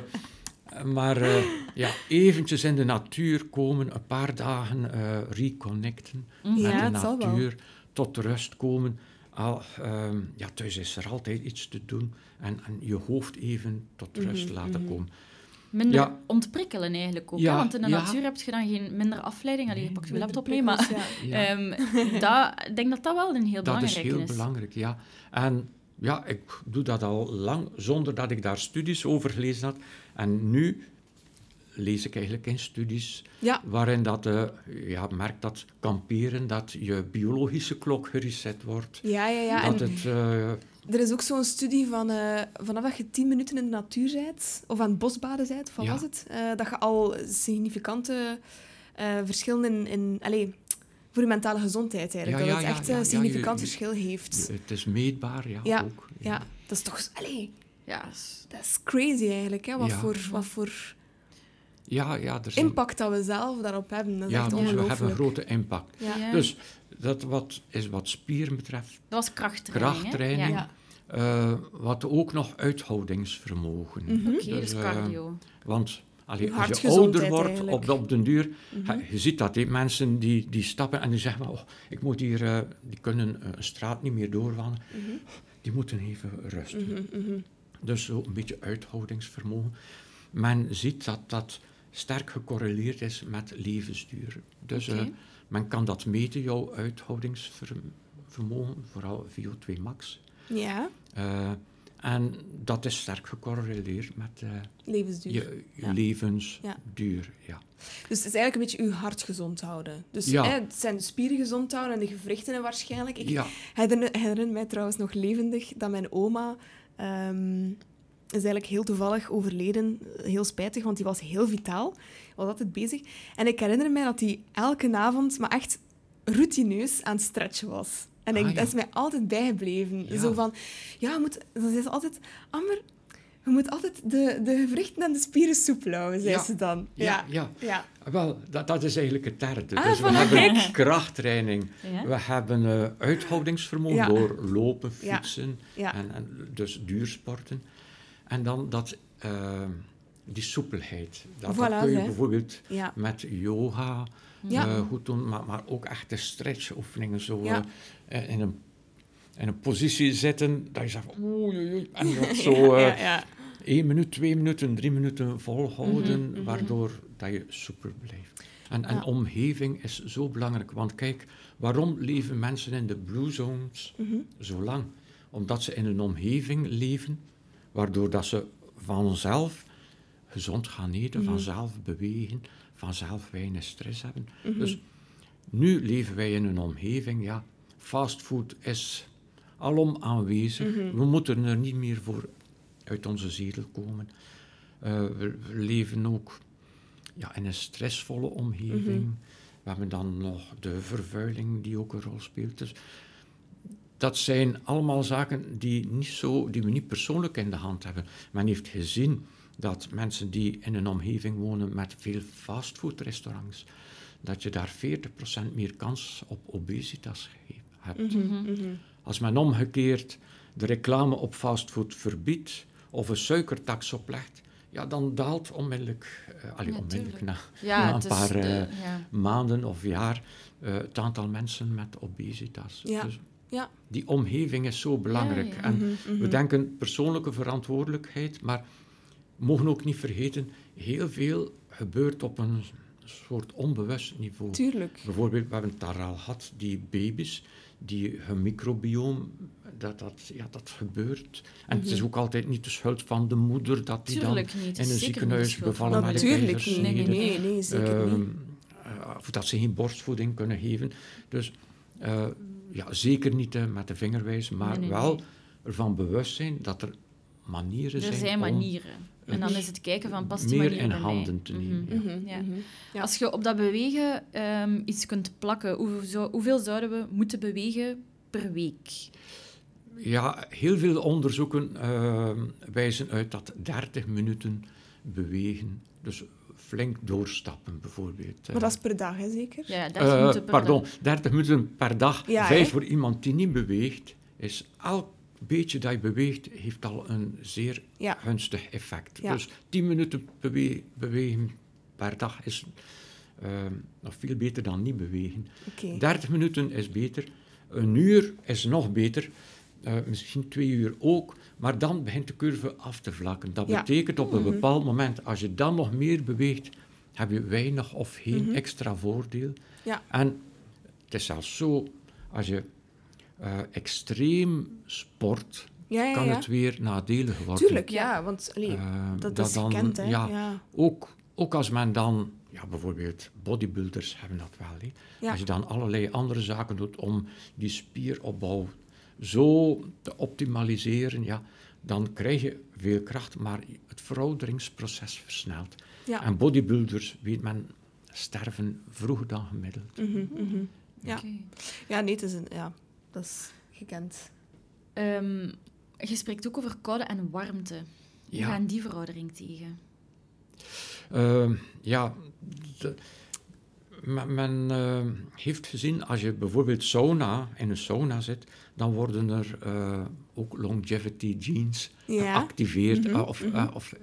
maar eh, ja, eventjes in de natuur komen, een paar dagen reconnecten. Ja, met de natuur, tot rust komen. Al, ehm, ja, thuis is er altijd iets te doen en, en je hoofd even tot rust Mhm, laten mhm. komen. Minder Ja. ontprikkelen eigenlijk ook. Ja, hè? Want in de ja. natuur heb je dan geen minder afleiding. Allee, je pakt je laptop mee, maar... ehm, dat, ik denk dat dat wel een heel dat is belangrijke heel belangrijk, ja. En ja, ik doe dat al lang zonder dat ik daar studies over gelezen had. En nu lees ik eigenlijk in studies Ja, waarin dat, eh, ja, merkt dat kamperen, dat je biologische klok gereset wordt. ja, ja. ja. En dat het, eh, er is ook zo'n studie van eh, vanaf dat je tien minuten in de natuur bent, of aan het bosbaden bent, of wat Ja. was het, dat je al significante verschillen in... in allee, voor je mentale gezondheid eigenlijk. Ja, dat het echt ja, een significant je- verschil heeft. het is meetbaar, ja, Ja, ook. Ja, dat is toch... Allee, Ja, dat is crazy eigenlijk, hè? Wat, voor, wat voor Ja, ja, er zijn, impact dat we zelf daarop hebben. Dat is ja, echt dus we hebben een grote impact. Ja. Ja. Dus dat wat, is wat spieren betreft. dat was krachttraining? Krachttraining. Ja. Eh, wat ook nog uithoudingsvermogen. Mhm. Oké, dus eh, cardio. want allee, als je ouder wordt eigenlijk. op, de- op den duur, Mhm. je ziet dat, hè, mensen die, die stappen en die zeggen, oh, ik moet hier, eh, die kunnen eh, een straat niet meer doorwandelen, Mhm. die moeten even rusten. Mhm. Dus zo een beetje uithoudingsvermogen. Men ziet dat dat sterk gecorreleerd is met levensduur. Dus Oké. eh, men kan dat meten, jouw uithoudingsvermogen, vooral VO2 max. Ja, Eh, en dat is sterk gecorreleerd met eh, levensduur. je, je Ja. levensduur. Ja. Dus het is eigenlijk een beetje uw hart gezond houden. Dus Ja. hè, het zijn de spieren gezond houden en de gewrichten waarschijnlijk. Ik Ja. herinner, herinner mij trouwens nog levendig dat mijn oma... ehm, is eigenlijk heel toevallig overleden. Heel spijtig, want die was heel vitaal. Was altijd bezig. En ik herinner mij dat hij elke avond, maar echt routineus aan het stretchen was. En ik, Ah, ja. dat is mij altijd bijgebleven. Ja. Zo van, ja, moet, dan zei ze altijd, Amber, je moet altijd de, de gewrichten en de spieren soepel houden, zei Ja. ze dan. Ja, ja. ja. Wel, dat, dat is eigenlijk het derde. Ah, dus we hebben krachttraining, Ja. we hebben eh, uithoudingsvermogen Ja. door lopen, Ja. fietsen Ja. En, en dus duursporten. En dan dat, eh, die soepelheid. Dat, dat kun je hè. bijvoorbeeld Ja. met yoga Ja. eh, goed doen, maar, maar ook echte stretchoefeningen. Zo Ja. eh, in, een, in een positie zitten dat je zegt, oei, oei, oei, en dat zo [laughs] eh, één minuut, twee minuten, drie minuten volhouden, Mhm, mhm. waardoor dat je soepel blijft. En, en Ja. omgeving is zo belangrijk, want kijk, waarom leven mensen in de blue zones Mhm. zo lang? Omdat ze in een omgeving leven, waardoor dat ze vanzelf gezond gaan eten, Mhm. vanzelf bewegen, vanzelf weinig stress hebben. Mhm. Dus nu leven wij in een omgeving, ja, fastfood is alom aanwezig. Mhm. We moeten er niet meer voor uit onze zetel komen. Eh, we, leven ook ja, in een stressvolle omgeving. We hebben dan nog de vervuiling die ook een rol speelt. Dus dat zijn allemaal zaken die, niet zo, die we niet persoonlijk in de hand hebben. Men heeft gezien dat mensen die in een omgeving wonen met veel fastfoodrestaurants, dat je daar 40% meer kans op obesitas hebt. Mhm, mhm. Als men omgekeerd de reclame op fastfood verbiedt of een suikertax oplegt, ja, dan daalt onmiddellijk, allee, Ja, onmiddellijk na, Ja, na het een paar de- eh, ja. maanden of jaar eh, het aantal mensen met obesitas. Ja, Dus ja. die omgeving is zo belangrijk. Ja, ja. En Mhm, we mhm. denken persoonlijke verantwoordelijkheid, maar we mogen ook niet vergeten, heel veel gebeurt op een soort onbewust niveau. Tuurlijk. Bijvoorbeeld, we hebben het daar al gehad, die baby's, die hun microbioom, dat, dat, ja, dat gebeurt. En het is Mhm. ook altijd niet de schuld van de moeder dat die Tuurlijk niet. in een is ziekenhuis bevallen met. Natuurlijk niet. Nee, nee, nee, zeker Ehm, niet. eh, of dat ze geen borstvoeding kunnen geven. Dus eh, ja, zeker niet eh, met de vingerwijs, maar Nee, nee, wel nee. ervan bewust zijn dat er manieren Er zijn, zijn om manieren. En dan is het kijken van, past die meer manier in handen te Mhm. nemen. ja. Mhm, Ja. mhm. Ja. Als je op dat bewegen ehm, iets kunt plakken, hoe, zo- hoeveel zouden we moeten bewegen per week? Ja, heel veel onderzoeken eh, wijzen uit dat 30 minuten bewegen, dus flink doorstappen bijvoorbeeld. Maar dat is per dag, hè, zeker? Ja, 30 Eh, minuten per pardon, dag. 30 minuten per dag. Ja, Vijf hè? voor iemand die niet beweegt, is elk beetje dat je beweegt, heeft al een zeer Ja. gunstig effect. Ja. Dus 10 minuten bewe- bewegen per dag is eh, nog veel beter dan niet bewegen. Oké. 30 minuten is beter. Een uur is nog beter. Eh, misschien twee uur ook. Maar dan begint de curve af te vlakken. Dat Ja. betekent op een Mhm. bepaald moment, als je dan nog meer beweegt, heb je weinig of geen Mhm. extra voordeel. Ja. En het is zelfs zo, als je eh, extreem sport, Ja, kan het weer nadelig worden. Tuurlijk, ja. Want allee, Eh, dat, dat is dan, gekend, hè. ja. Ook, ook als men dan, ja, bijvoorbeeld bodybuilders hebben dat wel. Ja. Als je dan allerlei andere zaken doet om die spieropbouw zo te optimaliseren, ja, dan krijg je veel kracht, maar het verouderingsproces versnelt. Ja. En bodybuilders, weet men, sterven vroeger dan gemiddeld. Mhm, mhm. Ja. Ja, nee, het is een, ja, dat is gekend. Ehm, je spreekt ook over koude en warmte. Hoe Ja. gaan die veroudering tegen? Ehm, ja, de- men, men, eh, heeft gezien, als je bijvoorbeeld sauna, in een sauna zit, dan worden er eh, ook longevity genes Ja. geactiveerd, eh, of, of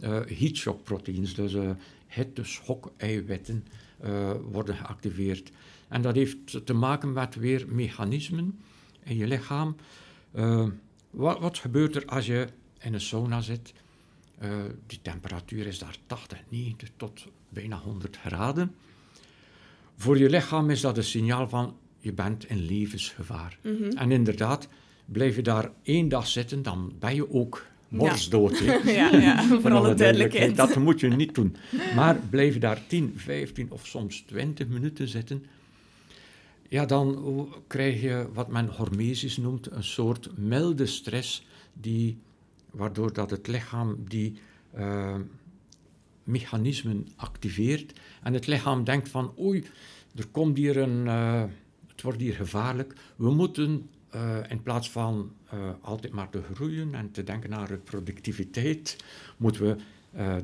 eh, heat shock proteins, dus uh, hitte-schok-eiwitten eh, worden geactiveerd. En dat heeft te maken met weer mechanismen in je lichaam. Wat, wat gebeurt er als je in een sauna zit? Die temperatuur is daar 80, 90 tot bijna 100 graden. Voor je lichaam is dat een signaal van je bent in levensgevaar. Mhm. En inderdaad, blijf je daar één dag zitten, dan ben je ook morsdood. hè. [laughs] ja, ja, voor alle [laughs] duidelijkheid. Dat moet je niet doen. Maar blijf je daar 10, 15 of soms 20 minuten zitten, ja, dan krijg je wat men hormesis noemt, een soort milde stress, die, waardoor dat het lichaam die eh, mechanismen activeert. En het lichaam denkt van, oei, er komt hier een, eh, het wordt hier gevaarlijk. We moeten eh, in plaats van eh, altijd maar te groeien en te denken naar de productiviteit, moeten we eh,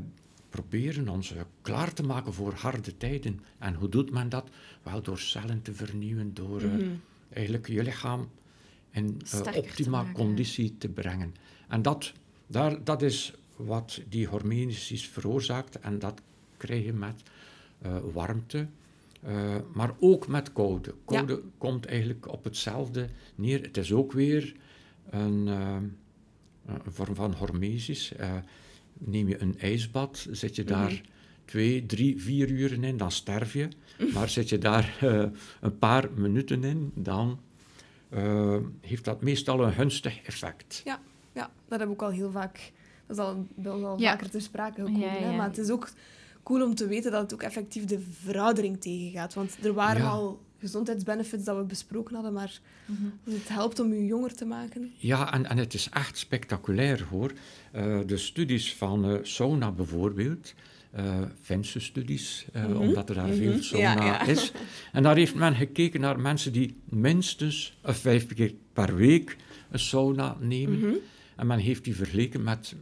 proberen ons klaar te maken voor harde tijden. En hoe doet men dat? Wel door cellen te vernieuwen, door Mhm. eigenlijk je lichaam in te optima conditie te brengen. En dat, daar, dat is wat die hormesis veroorzaakt en dat krijg je met warmte, eh, maar ook met koude. Koude komt eigenlijk op hetzelfde neer. Het is ook weer een, eh, een vorm van hormesis. Eh, neem je een ijsbad, zit je daar twee, drie, vier uren in, dan sterf je. Maar zit je daar [laughs] eh, een paar minuten in, dan heeft dat meestal een gunstig effect. Ja, ja, dat heb ik ook al heel vaak... Dat is al, Ja. vaker ter sprake gekomen. Ja, Hè? ja. Maar het is ook cool om te weten dat het ook effectief de veroudering tegengaat. Want er waren Ja. al gezondheidsbenefits dat we besproken hadden, maar Mhm. het helpt om je jonger te maken. Ja, en, en het is echt spectaculair hoor. Eh, de studies van eh, sauna bijvoorbeeld, eh Finse studies, eh, Mhm, omdat er daar mhm, veel sauna ja. is. En daar heeft men gekeken naar mensen die minstens vijf keer per week een sauna nemen. En men heeft die vergeleken met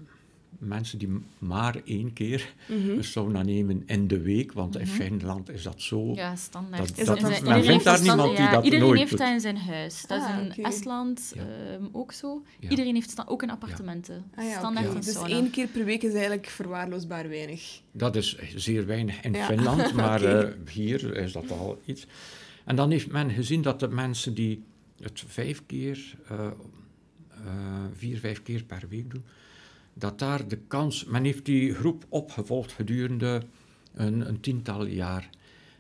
mensen die maar één keer mhm. een sauna nemen in de week, want in Mhm. Finland is dat zo. Ja, standaard. Dat- dat- In men vindt heeft daar dat niemand die ja, dat Iedereen nooit heeft doet. dat in zijn huis. Dat Ah, is in oké. Estland Ja. ehm, ook zo. Ja. Iedereen heeft sta- ook in appartementen. Ah ja, Standaard een Dus één keer per week is eigenlijk verwaarloosbaar weinig. Dat is zeer weinig in Ja. Finland, [laughs] maar eh, hier is dat al iets. En dan heeft men gezien dat de mensen die het vijf keer, eh, eh, vier, vijf keer per week doen, dat daar de kans... Men heeft die groep opgevolgd gedurende een, een tiental jaar.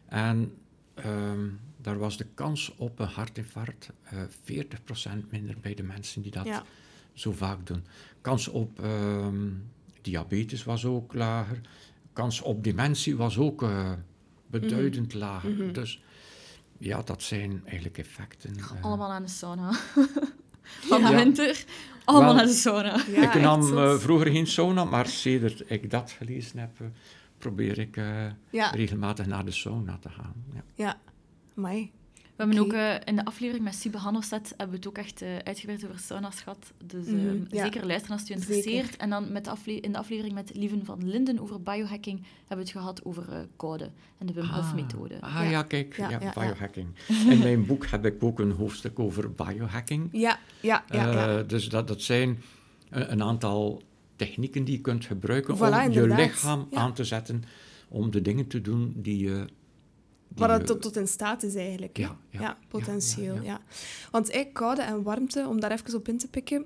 En ehm, daar was de kans op een hartinfarct eh 40% minder bij de mensen die dat Ja. zo vaak doen. Kans op ehm, diabetes was ook lager. Kans op dementie was ook eh, beduidend lager. Mhm. Dus ja, dat zijn eigenlijk effecten. eh. Allemaal aan de sauna. [laughs] Van de Ja. winter, allemaal Wel, naar de sauna. Ja, ik nam eh, vroeger geen sauna, maar sedert ik dat gelezen heb, eh, probeer ik eh, Ja, regelmatig naar de sauna te gaan. Ja. ja. Amai. We hebben ook eh, in de aflevering met Sibe Hannoset hebben we het ook echt eh, uitgebreid over sauna's gehad. Dus eh, Mhm, ja. zeker luisteren als het je Zeker. interesseert. En dan met de in de aflevering met Lieven van Linden over biohacking hebben we het gehad over koude en de Wim Hof-methode. Ah Ja. ja, kijk, Ja, biohacking. [laughs] In mijn boek heb ik ook een hoofdstuk over biohacking. Ja, ja, ja. dus dat, dat zijn een, een aantal technieken die je kunt gebruiken Voilà, om je lichaam aan te zetten om de dingen te doen die je... Waar het je- tot, tot in staat is eigenlijk. Ja, ja, ja, potentieel. Ja. Want eigenlijk koude en warmte, om daar even op in te pikken,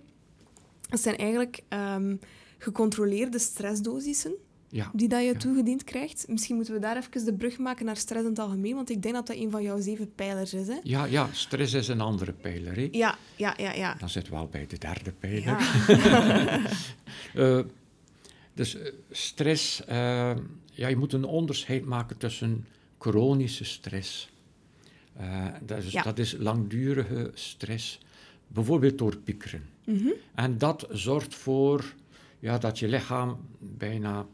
dat zijn eigenlijk ehm, gecontroleerde stressdosissen ja, die dat je Ja. toegediend krijgt. Misschien moeten we daar even de brug maken naar stress in het algemeen, want ik denk dat dat een van jouw zeven pijlers is. Hè? ja, ja, stress is een andere pijler. Hè? Ja, ja, ja, ja. Dan zit wel bij de derde pijler. ja. [laughs] Eh, dus eh, stress, eh, ja, je moet een onderscheid maken tussen chronische stress. Eh, dat, is, Ja. dat is langdurige stress, bijvoorbeeld door piekeren. Mhm. En dat zorgt voor ja, dat je lichaam bijna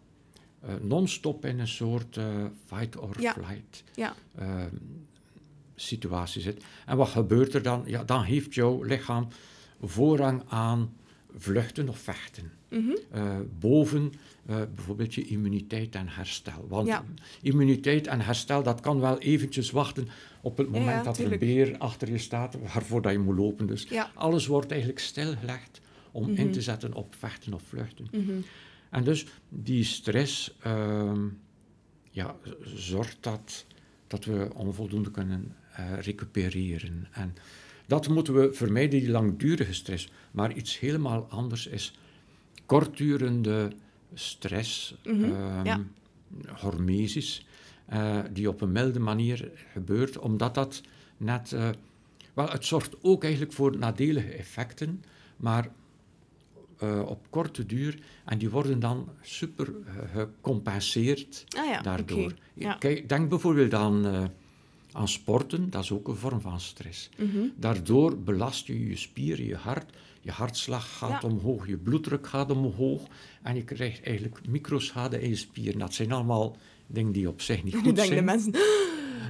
eh, non-stop in een soort eh, fight or Ja. flight Ja. eh, situatie zit. En wat gebeurt er dan? Ja, dan heeft jouw lichaam voorrang aan vluchten of vechten. Mhm. Eh, boven eh, bijvoorbeeld je immuniteit en herstel. Want Ja. immuniteit en herstel, dat kan wel eventjes wachten op het moment ja, dat er een beer achter je staat, waarvoor dat je moet lopen. Dus Ja. alles wordt eigenlijk stilgelegd om in Mhm. te zetten op vechten of vluchten. Mhm. En dus die stress ehm, ja, zorgt dat, dat we onvoldoende kunnen eh, recupereren. En dat moeten we vermijden, die langdurige stress. Maar iets helemaal anders is kortdurende stress, Mhm, ehm, ja. hormesis, eh, die op een milde manier gebeurt, omdat dat net... eh, wel, het zorgt ook eigenlijk voor nadelige effecten, maar eh, op korte duur. En die worden dan super gecompenseerd Ah ja, daardoor. Ja. Kijk, denk bijvoorbeeld aan, aan sporten, dat is ook een vorm van stress. Mhm. Daardoor belast je je spieren, je hart, je hartslag gaat Ja. omhoog, je bloeddruk gaat omhoog en je krijgt eigenlijk microschade in je spieren. Dat zijn allemaal dingen die op zich niet [laughs] goed denken de zijn. mensen... [laughs]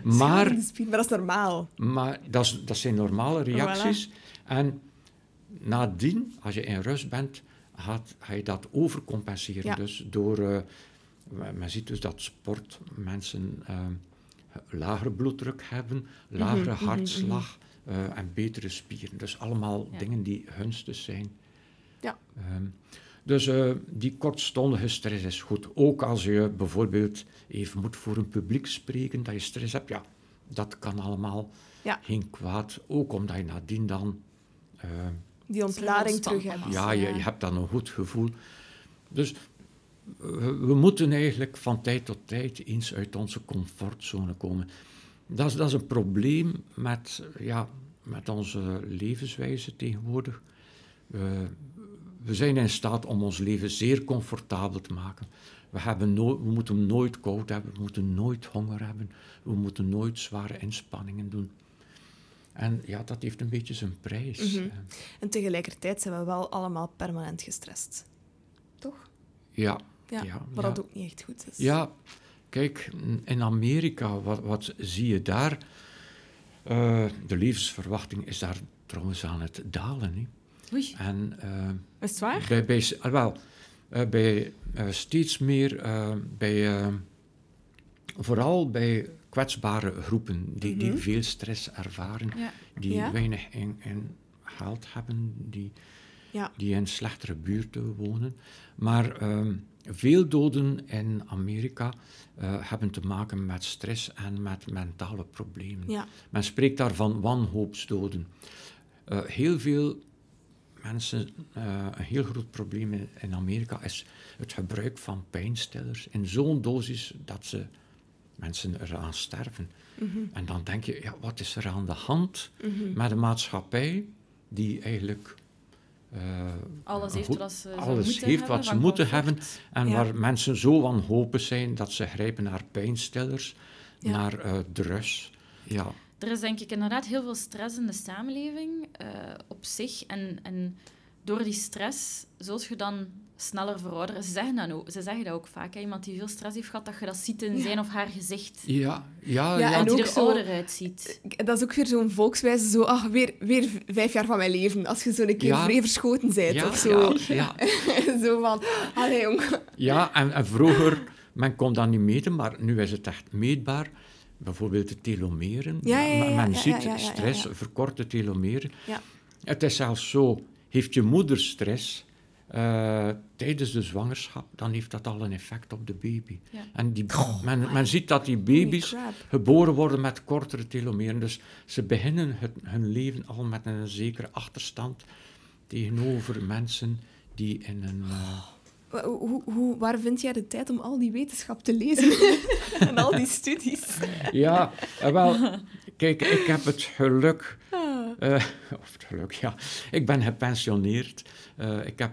Maar, de spier, maar dat is normaal. maar dat, is- dat zijn normale reacties. En nadien, als je in rust bent, gaat, ga je dat overcompenseren. Ja. Dus door... eh, men ziet dus dat sportmensen eh, lagere bloeddruk hebben, lagere mhm, hartslag eh, en betere spieren. Dus allemaal Ja. dingen die gunstig zijn. Ja. Ehm, dus eh, die kortstondige stress is goed. Ook als je bijvoorbeeld even moet voor een publiek spreken, dat je stress hebt, ja, dat kan allemaal Ja. geen kwaad. Ook omdat je nadien dan, eh, Die ontlading terug hebben. ja, je, je hebt dan een goed gevoel. Dus we moeten eigenlijk van tijd tot tijd eens uit onze comfortzone komen. Dat is, dat is een probleem met, ja, met onze levenswijze tegenwoordig. We, we zijn in staat om ons leven zeer comfortabel te maken. We, hebben no- we moeten nooit koud hebben, we moeten nooit honger hebben, we moeten nooit zware inspanningen doen. En ja, dat heeft een beetje zijn prijs. Mhm. En tegelijkertijd zijn we wel allemaal permanent gestrest. Toch? Ja, Ja, Ja, wat ja. dat ook niet echt goed is. Ja, kijk, in Amerika, wat, wat zie je daar? Eh, de levensverwachting is daar trouwens aan het dalen. Hè? Oei. En eh, Is het waar? bij, bij, ah, wel, eh, bij steeds meer, bij, vooral bij kwetsbare groepen die, die Mhm. veel stress ervaren, Ja. die Ja. weinig in, in geld hebben, die, Ja. die in slechtere buurten wonen. Maar ehm, veel doden in Amerika eh, hebben te maken met stress en met mentale problemen. Ja. Men spreekt daar van wanhoopsdoden. Eh, heel veel mensen, eh, een heel groot probleem in, in Amerika is het gebruik van pijnstillers in zo'n dosis dat ze mensen eraan sterven. Mhm. En dan denk je, ja, wat is er aan de hand Mhm. met een maatschappij die eigenlijk eh, Alles heeft wat ze alles moeten heeft hebben wat ze van moeten comfort. hebben en Ja. waar mensen zo wanhopig zijn dat ze grijpen naar pijnstillers, Ja. naar eh drugs. Ja, Er is denk ik inderdaad heel veel stress in de samenleving eh, op zich. En, en door die stress zult je dan sneller verouderen. Ze zeggen dat ook, ze zeggen dat ook vaak. Hè. Iemand die veel stress heeft gehad, dat je dat ziet in Ja. zijn of haar gezicht. ja, ja. Ja, ja. en Dat ook er zo- ouder uitziet. Dat is ook weer zo'n volkswijze, zo, ach, weer, weer vijf jaar van mijn leven. Als je zo een keer Ja. vrij verschoten bent ja, of zo. ja, ja. [laughs] zo van, allee jong. Ja, en, en vroeger, men kon dat niet meten, maar nu is het echt meetbaar. Bijvoorbeeld de telomeren. Ja, ja, ja, Men- ziet ja, ja, ja, stress, verkorte telomeren. Ja. Het is zelfs zo, heeft je moeder stress eh, tijdens de zwangerschap, dan heeft dat al een effect op de baby. Ja. En die, men, men ziet dat die baby's geboren worden met kortere telomeren. Dus ze beginnen het, hun leven al met een zekere achterstand tegenover mensen die in een... eh, Hoe, hoe, waar vind jij de tijd om al die wetenschap te lezen? [laughs] en al die studies? Ja, eh, wel, kijk, ik heb het geluk, Ah. eh, of het geluk, ja, ik ben gepensioneerd. Eh, ik heb,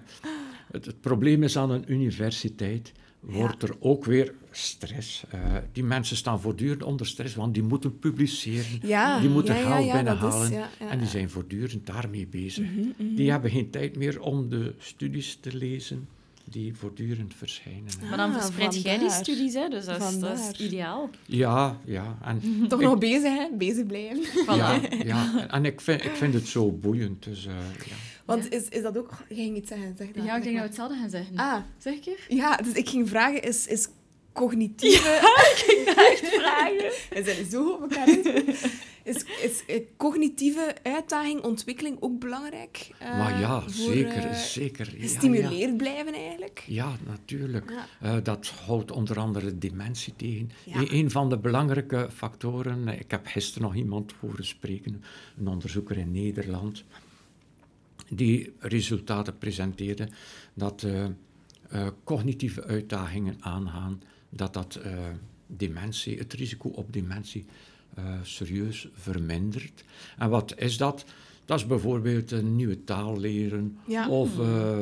het, het probleem is aan een universiteit, wordt er ook weer stress. Die mensen staan voortdurend onder stress, want die moeten publiceren, Ja, die moeten ja, is- binnenhalen en die zijn voortdurend daarmee bezig. Mhm, mhm. Die hebben geen tijd meer om de studies te lezen die voortdurend verschijnen. Maar dan Ah, verspreid jij die studies, hè, dus dat is, dat is ideaal. Ja, ja, en [laughs] Toch Ik- nog bezig, hè? Bezig blijven. [laughs] Ja, ja, en ik vind, ik vind het zo boeiend. Dus, eh, ja. Want Ja. is, is dat ook... Je ging iets zeggen, zeg dat. Ja, ik denk dat we hetzelfde gaan zeggen. Ah, Zeg ik er? ja, dus ik ging vragen, is, is cognitieve... [laughs] Vragen. We zijn zo op elkaar Is, is eh, cognitieve uitdaging, ontwikkeling ook belangrijk? eh, maar ja, voor, zeker, eh, zeker. Ja, Gestimuleerd blijven, eigenlijk? Ja, ja natuurlijk. Ja. Dat houdt onder andere dementie tegen. Ja. Een, van de belangrijke factoren, ik heb gisteren nog iemand horen spreken, een onderzoeker in Nederland, die resultaten presenteerde dat cognitieve uitdagingen aangaan, dat dat dementie, het risico op dementie eh, serieus vermindert. En wat is dat? Dat is bijvoorbeeld een nieuwe taal leren Ja. of eh,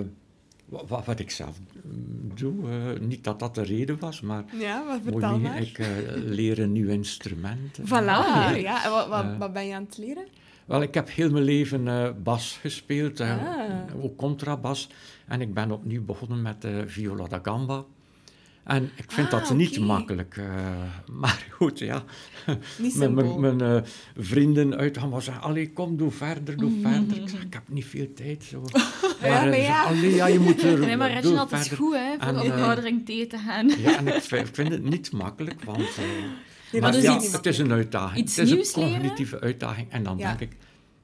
wa- wa- wat, ik zelf mm, doe. eh, niet dat dat de reden was, maar Ja, mooi maar. ik eh, leer een nieuw instrument. [laughs] Voilà, ja. [laughs] En wat, wat, Eh. wat ben je aan het leren? Wel, ik heb heel mijn leven eh, bas gespeeld, eh, Ah. ook contrabas. En ik ben opnieuw begonnen met eh, viola da gamba. En ik vind Ah, dat niet makkelijk. eh, [laughs] maar goed, ja. [laughs] Mijn, eh, vrienden uit Hamburg zeggen, allee, kom, doe verder, doe Mhm. verder. Ik zeg, ik heb niet veel tijd. Zo. [laughs] Ja, eh, maar ze ja. zeggen, allee, ja, je moet er, Nee, maar Reginald is goed hè, voor En, eh, thee te gaan. Ja, en ik vind, ik vind het niet makkelijk, want... eh, maar ja, iets- het is een uitdaging. iets het is nieuws een leren. cognitieve uitdaging. En dan Ja. denk ik,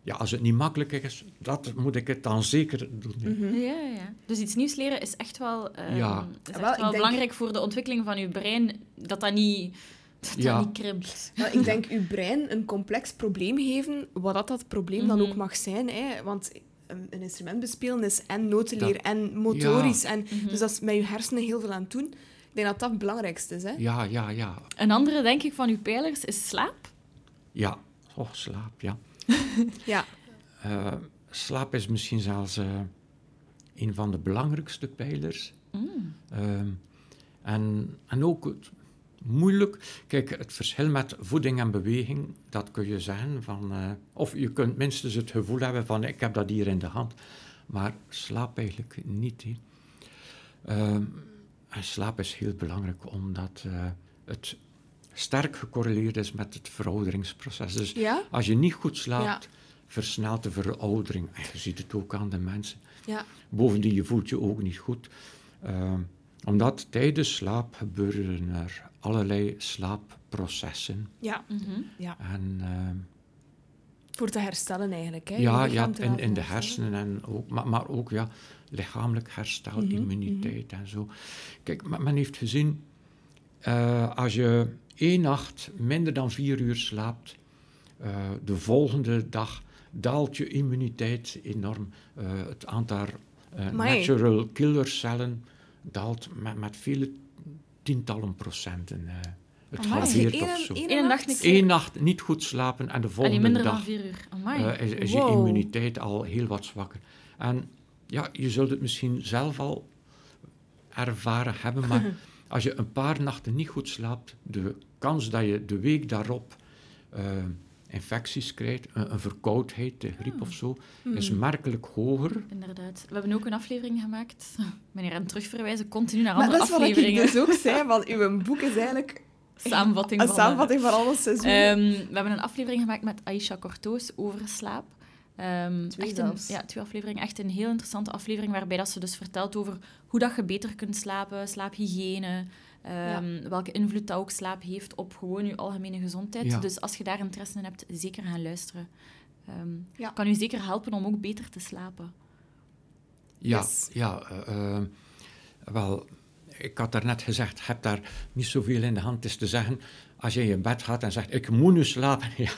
ja, als het niet makkelijk is, dat moet ik het dan zeker doen. Mhm. Ja, ja. Dus iets nieuws leren is echt wel, ehm, Ja. is echt Wel, denk- belangrijk voor de ontwikkeling van je brein, dat dat niet, dat dat Ja. niet krimpt. Ja, ik denk uw brein een complex probleem geven, wat dat, dat probleem dan Mhm. ook mag zijn. Hè? Want een, een instrument bespelen is en notenleer Dat- en motorisch. En, Mhm. Dus dat is met je hersenen heel veel aan het doen. Ik denk dat dat het belangrijkste is. Hè? Ja, ja, ja. Een andere, denk ik, van uw pijlers is slaap. Ja, oh, slaap, ja. [laughs] Ja. Eh, slaap is misschien zelfs eh, een van de belangrijkste pijlers. Mm. Ehm, en, en ook het moeilijk. Kijk, het verschil met voeding en beweging, dat kun je zeggen van. eh, of je kunt minstens het gevoel hebben van: ik heb dat hier in de hand. Maar slaap eigenlijk niet. Ehm, en slaap is heel belangrijk omdat het sterk gecorreleerd is met het verouderingsproces. Dus Ja? als je niet goed slaapt, versnelt de veroudering. En je ziet het ook aan de mensen. Ja. Bovendien, je voelt je ook niet goed. Ehm, omdat tijdens slaap gebeuren er allerlei slaapprocessen. Ja. Mhm. En ehm, Voor te herstellen eigenlijk. Hè? Ja, ja in, in de hersenen, en ook, maar, maar ook ja, lichamelijk herstel, Mhm, immuniteit en zo. Kijk, men men heeft gezien, eh, als je één nacht minder dan vier uur slaapt, eh, de volgende dag daalt je immuniteit enorm. Eh, het aantal eh, natural killer cellen daalt met, met vele tientallen procenten. eh het Amai. Halveert of één, zo. één Eén nacht... nacht Eén nacht niet goed slapen en de volgende minder dag dan vier uur. Amai. is, is je immuniteit al heel wat zwakker. En ja, je zult het misschien zelf al ervaren hebben, maar [laughs] als je een paar nachten niet goed slaapt, de kans dat je de week daarop eh, infecties krijgt, een, een verkoudheid, de griep Ah. of zo, Mhm. is merkelijk hoger. Inderdaad. We hebben ook een aflevering gemaakt. [laughs] Meneer aan terugverwijzen continu naar Maar andere dat is wat ik afleveringen. dus ook zei, [laughs] want uw boek is eigenlijk [laughs] Samenvatting een van... samenvatting van alle seizoenen. Ehm, we hebben een aflevering gemaakt met Aisha Cortoos over slaap. Ehm, Twee echt een, ja, twee afleveringen. Echt een heel interessante aflevering waarbij dat ze dus vertelt over hoe dat je beter kunt slapen, slaaphygiëne, ehm, welke invloed dat ook slaap heeft op gewoon je algemene gezondheid. Ja. Dus als je daar interesse in hebt, zeker gaan luisteren. Ehm, Ja. Kan u zeker helpen om ook beter te slapen. Ja, Yes. ja eh, eh, wel, ik had daarnet gezegd, je hebt daar niet zoveel in de hand. Is te zeggen, als je in je bed gaat en zegt, ik moet nu slapen, [laughs] ja,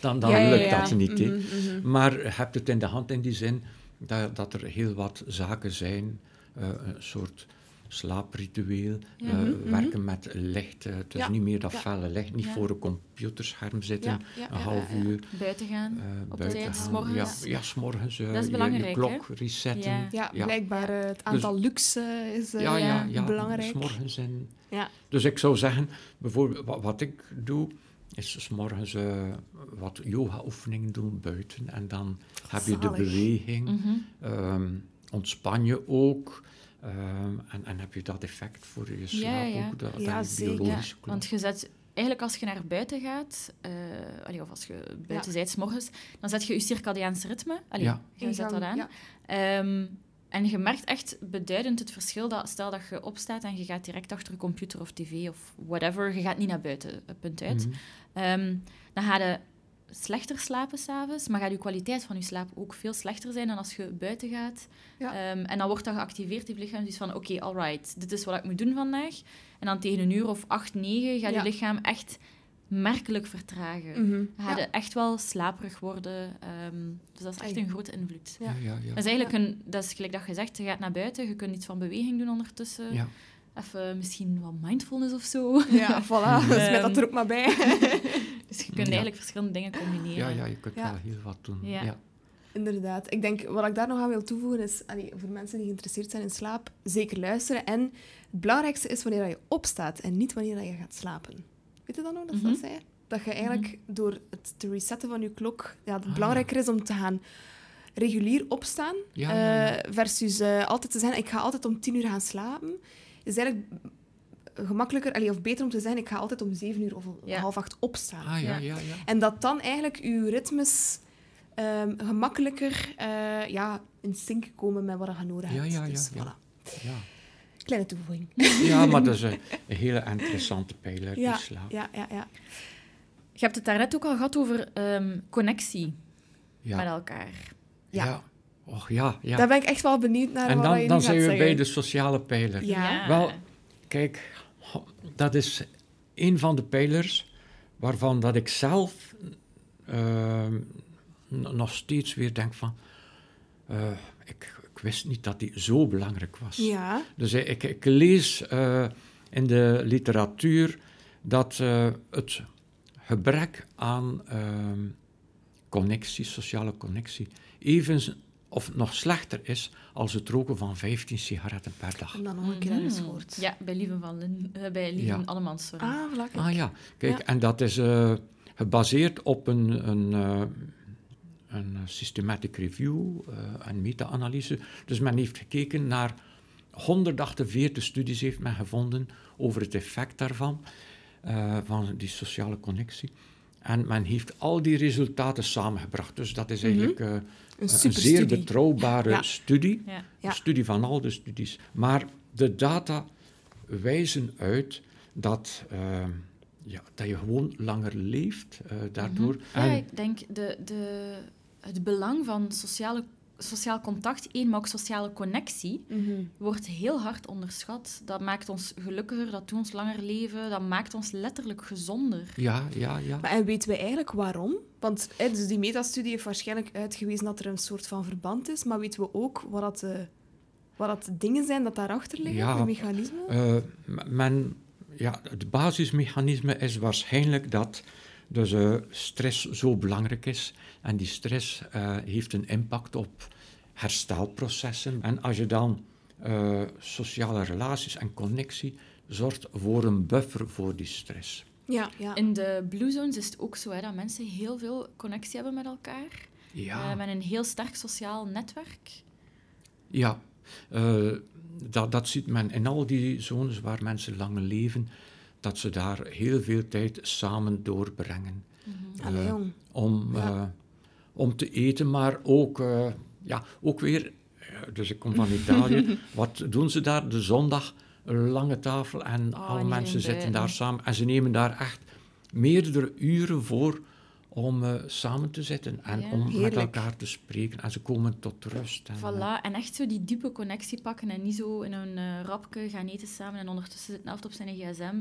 dan, dan Ja, lukt dat niet. hè. Mhm, mhm. Maar je hebt het in de hand in die zin dat, dat er heel wat zaken zijn, eh, een soort slaapritueel, eh, Mhm, mhm. werken met licht. eh, het is Ja, niet meer dat ja. felle licht, niet Ja. voor een computerscherm zitten, Ja, ja, een ja, half ja, ja. uur. Buiten gaan. eh, Op buiten tijd, gaan. s'morgens. Ja, ja s'morgens. Dat is je- je, belangrijk, klok resetten. Ja. Blijkbaar het aantal lux eh, is eh, Ja, ja, ja, ja. belangrijk. S'morgens en... Ja. Dus ik zou zeggen, bijvoorbeeld, wat, wat ik doe, is s'morgens eh wat yoga-oefeningen doen buiten. En dan heb je de beweging, ehm, ontspan je ook. Ehm, en, en heb je dat effect voor je slaap ja. ook, dat, Ja, dat je zeker. biologische klok. Want je zet, eigenlijk als je naar buiten gaat, eh, allee, of als je buiten Ja. 's morgens, dan zet je je circadiaanse ritme. Allee, Ja. je zet dat aan. ja. Ehm, en je merkt echt beduidend het verschil dat stel dat je opstaat en je gaat direct achter een computer of tv of whatever, je gaat niet naar buiten, eh, punt uit. Mhm. Ehm, dan ga je slechter slapen s'avonds, maar gaat je kwaliteit van je slaap ook veel slechter zijn dan als je buiten gaat. Ja. Ehm, en dan wordt dat geactiveerd, die lichaam dus van oké, alright, dit is wat ik moet doen vandaag. En dan tegen een uur of acht, negen gaat Ja. je lichaam echt merkelijk vertragen. Ga je echt wel slaperig worden. ehm, dus dat is echt een grote invloed. Ja. Ja, ja, ja. Dat is eigenlijk een, dat is gelijk dat je zegt, je gaat naar buiten, je kunt iets van beweging doen ondertussen. Ja. Even misschien wat mindfulness of zo. Ja, voilà. [laughs] Smet dat er ook maar bij. [laughs] Dus je kunt Ja. eigenlijk verschillende dingen combineren. ja, ja, je kunt Ja. wel heel wat doen. Ja. Ja. Inderdaad. Ik denk, wat ik daar nog aan wil toevoegen is, allee, voor mensen die geïnteresseerd zijn in slaap, zeker luisteren. En het belangrijkste is wanneer je opstaat en niet wanneer je gaat slapen. Weet je dan nog dat ze Mhm. dat zei? Dat je eigenlijk door het te resetten van je klok, ja, het Ah. belangrijker is om te gaan regulier opstaan, Ja, ja, ja. eh, versus eh, altijd te zeggen, ik ga altijd om tien uur gaan slapen. Is eigenlijk gemakkelijker, allee, of beter om te zeggen, ik ga altijd om zeven uur of om Ja. half acht opstaan. Ah, ja, Ja. ja, ja. En dat dan eigenlijk uw ritmes ehm, gemakkelijker eh, ja, in sync komen met wat je nodig hebt. ja, ja, Dus, ja. voilà. ja. Kleine toevoeging. Ja, maar dat is [laughs] een, een hele interessante pijler, Ja, die slaap. ja, ja, ja. Je hebt het daarnet ook al gehad over ehm, connectie Ja. met elkaar. Ja. ja. Och, ja, ja. Daar ben ik echt wel benieuwd naar En wat dan, je dan nu zijn gaat we zeggen. bij de sociale pijler. Ja. Wel, kijk, dat is een van de pijlers waarvan dat ik zelf ehm, nog steeds weer denk van... eh, ik, ik wist niet dat die zo belangrijk was. Ja, Dus ik, ik lees eh, in de literatuur dat eh, het gebrek aan ehm, connectie, sociale connectie, even of nog slechter is als het roken van 15 sigaretten per dag. en dan nog een keer ergens Mhm. gehoord. Ja, bij Lieven van Lin, eh, bij Lieven Ja. Allemans, sorry. Ah, kijk. Ah ja, kijk, Ja. en dat is eh, gebaseerd op een, een, eh, een systematic review eh, en meta-analyse. Dus men heeft gekeken naar 148 studies heeft men gevonden over het effect daarvan, eh, van die sociale connectie. En men heeft al die resultaten samengebracht. Dus dat is eigenlijk eh, Een een zeer betrouwbare Ja. studie. Ja. Ja. Een studie van al de studies. Maar de data wijzen uit dat, eh, ja, dat je gewoon langer leeft eh, daardoor. Ja, En- ik denk de, de, het belang van sociale, sociaal contact, één, maar ook sociale connectie, Mhm. wordt heel hard onderschat. Dat maakt ons gelukkiger, dat doet ons langer leven, dat maakt ons letterlijk gezonder. ja, ja, ja. Maar en weten we eigenlijk waarom? Want hè, dus die metastudie heeft waarschijnlijk uitgewezen dat er een soort van verband is, maar weten we ook wat dat, de, wat dat dingen zijn dat daarachter liggen, Ja. de mechanismen? Eh, m- men, ja, het basismechanisme is waarschijnlijk dat dus, eh, stress zo belangrijk is. En die stress eh, heeft een impact op herstelprocessen. En als je dan eh, sociale relaties en connectie zorgt voor een buffer voor die stress. Ja, ja. In de Blue Zones is het ook zo hè, dat mensen heel veel connectie hebben met elkaar. Ja. Eh, met een heel sterk sociaal netwerk. Ja, eh, dat, dat ziet men in al die zones waar mensen lang leven, dat ze daar heel veel tijd samen doorbrengen. Jong. Om, Ja. eh, om te eten, maar ook, eh, ja, ook weer, dus ik kom van [laughs] Italië, wat doen ze daar? De zondag, een lange tafel en Oh, alle en mensen zitten daar samen en ze nemen daar echt meerdere uren voor om samen te zitten en Ja. om met elkaar te spreken en ze komen tot rust. En, Voilà, en echt zo die diepe connectie pakken en niet zo in een eh rapke gaan eten samen en ondertussen zit Elft op zijn gsm.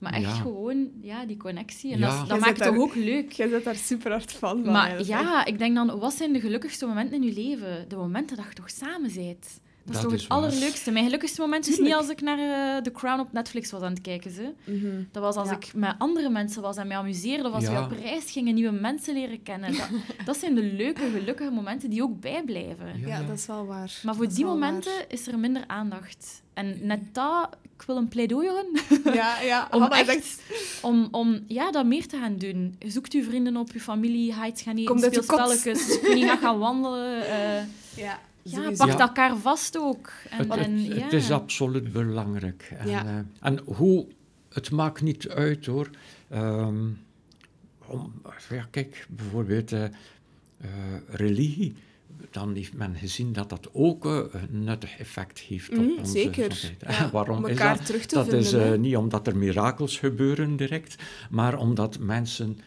Maar echt Ja. gewoon, ja, die connectie. En Ja. dat, dat zit maakt het toch ook leuk. Jij bent daar super hard van. Maar ja, ik denk dan, wat zijn de gelukkigste momenten in je leven? De momenten dat je toch samen bent. Dat is toch is het allerleukste. Mijn gelukkigste moment is niet als ik naar eh, The Crown op Netflix was aan het kijken. Ze. Mhm. Dat was als Ja. ik met andere mensen was en mij amuseerde. Of als Ja. we op reis gingen, nieuwe mensen leren kennen. Dat, [laughs] dat zijn de leuke, gelukkige momenten die ook bijblijven. Ja, dat is wel waar. Maar voor Dat die momenten waar. is er minder aandacht. En net dat, ik wil een pleidooi houden [laughs] Ja, ja. [laughs] om Hanna echt zegt, om, om ja, dat meer te gaan doen. Zoekt uw vrienden op, uw familie, ga iets gaan eten, speel spelletjes, kun je gaan gaan wandelen. eh, ja, ja, sowieso. pak Ja. elkaar vast ook. En, Het, en, het, ja. het is absoluut belangrijk. En, Ja. eh, en hoe, het maakt niet uit hoor. Ehm, om, ja, kijk, bijvoorbeeld eh, eh, religie. Dan heeft men gezien dat dat ook een nuttig effect heeft op Mhm, onze zeker. gezondheid. Ja, [laughs] Waarom om is elkaar dat? terug te dat vinden. is eh, niet omdat er mirakels gebeuren direct, maar omdat mensen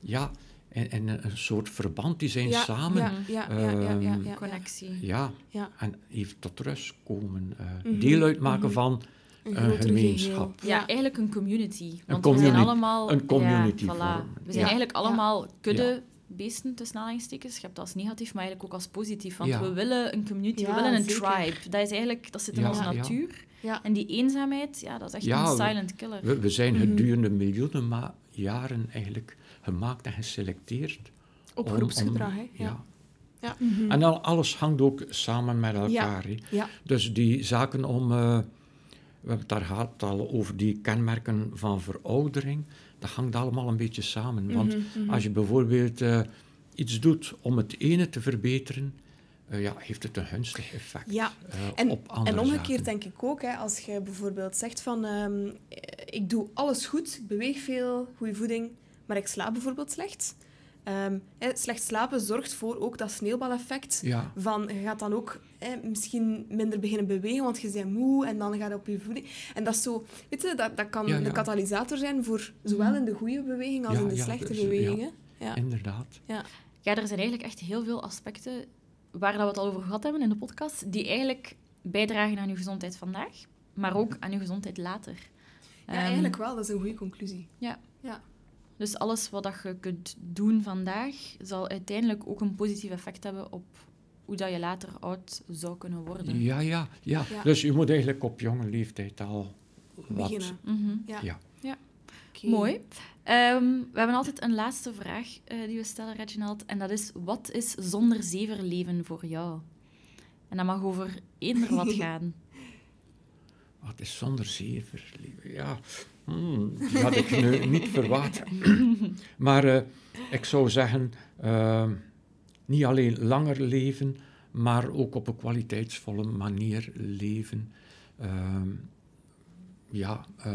ja, in, in een soort verband die zijn ja, samen. Ja, ja, ja, ja, ja, ja, ja. Connectie. Ja, Ja. en even tot rust komen. eh, Mhm, Deel uitmaken mhm. van Een Een groter gemeenschap. geheel. Ja, eigenlijk een community. Want community- we zijn allemaal... een community ja, voilà. We zijn Ja. eigenlijk allemaal kudde beesten, tussen aanhalingstekens. Je hebt dat als negatief, maar eigenlijk ook als positief. Want Ja. we willen een community, Ja, we willen een zeker. tribe. Dat is eigenlijk... Dat zit in Ja, onze ja. natuur. Ja. En die eenzaamheid, ja, dat is echt Ja, een silent killer. We, we zijn Mhm. gedurende miljoenen jaren eigenlijk gemaakt en geselecteerd. Op om- groepsgedrag, hè. Ja. Ja. Ja. En dan alles hangt ook samen met elkaar. hè. Ja. Dus die zaken om... eh, we hebben het daar gehad al over die kenmerken van veroudering. Dat hangt allemaal een beetje samen. Want Mhm, mhm. als je bijvoorbeeld eh, iets doet om het ene te verbeteren, eh, ja, heeft het een gunstig effect Ja. En, op andere en omgekeerd zaken. denk ik ook, hè, als je bijvoorbeeld zegt van... ehm, eh, ik doe alles goed, ik beweeg veel, goede voeding, maar ik slaap bijvoorbeeld slecht. Ehm, hè, slecht slapen zorgt voor ook dat sneeuwbaleffect. Ja, Van, je gaat dan ook hè, misschien minder beginnen bewegen, want je bent moe en dan gaat het op je voeding. En dat is zo, weet je, dat, dat kan Ja, ja. een katalysator zijn voor zowel in de goede beweging als Ja, in de ja, slechte dus, ja. bewegingen. Ja. inderdaad. Ja. Ja, er zijn eigenlijk echt heel veel aspecten waar dat we het al over gehad hebben in de podcast, die eigenlijk bijdragen aan uw gezondheid vandaag, maar ook aan uw gezondheid later. Ja, Ehm, eigenlijk wel. Dat is een goede conclusie. Dus alles wat dat je kunt doen vandaag, zal uiteindelijk ook een positief effect hebben op hoe dat je later oud zou kunnen worden. Ja, ja, ja, Ja. Dus je moet eigenlijk op jonge leeftijd al wat... Beginnen. Mhm. Ja. Ja. Oké. Mooi. Ehm, we hebben altijd een laatste vraag eh, die we stellen, Reginald. En dat is, wat is zonder zeverleven voor jou? En dat mag over eender wat [laughs] gaan. Wat is zonder zever? Ja, hmm, die had ik nu niet verwacht. [clears throat] maar eh, ik zou zeggen, eh, niet alleen langer leven, maar ook op een kwaliteitsvolle manier leven. Ehm, ja, eh,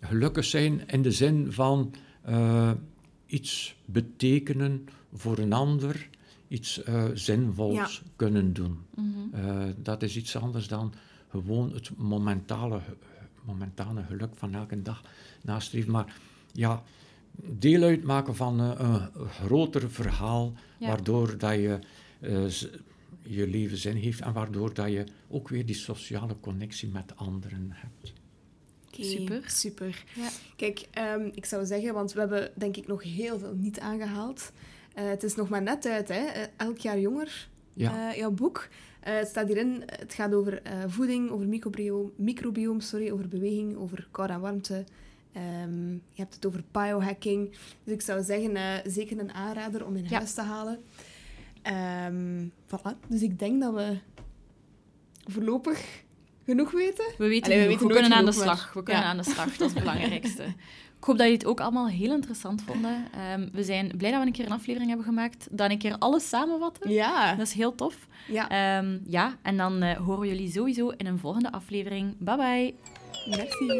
gelukkig zijn in de zin van eh, iets betekenen voor een ander, iets zinvols kunnen doen. Mhm. Dat is iets anders dan gewoon het momentale, momentane geluk van elke dag nastreven. Maar ja, deel uitmaken van eh, een groter verhaal, Ja. waardoor dat je eh, je leven zin heeft en waardoor dat je ook weer die sociale connectie met anderen hebt. Super. Super. Ja. Kijk, ehm, ik zou zeggen, want we hebben denk ik nog heel veel niet aangehaald. Eh, het is nog maar net uit, hè? elk jaar jonger, Ja, eh, jouw boek. Eh, het staat hierin, het gaat over eh, voeding, over microbioom, microbioom, sorry, over beweging, over kou en warmte. Ehm, je hebt het over biohacking. Dus ik zou zeggen, eh, zeker een aanrader om in Ja. huis te halen. Ehm, voilà. Dus ik denk dat we voorlopig genoeg weten. We weten Allee, we weten we kunnen aan de maar- slag. We kunnen Ja. aan de slag, dat is het belangrijkste. [laughs] Ik hoop dat jullie het ook allemaal heel interessant vonden. Ehm, we zijn blij dat we een keer een aflevering hebben gemaakt, dat een keer alles samenvatten. Ja. Dat is heel tof. Ja. Ehm, ja, en dan eh, horen we jullie sowieso in een volgende aflevering. Bye bye! Merci.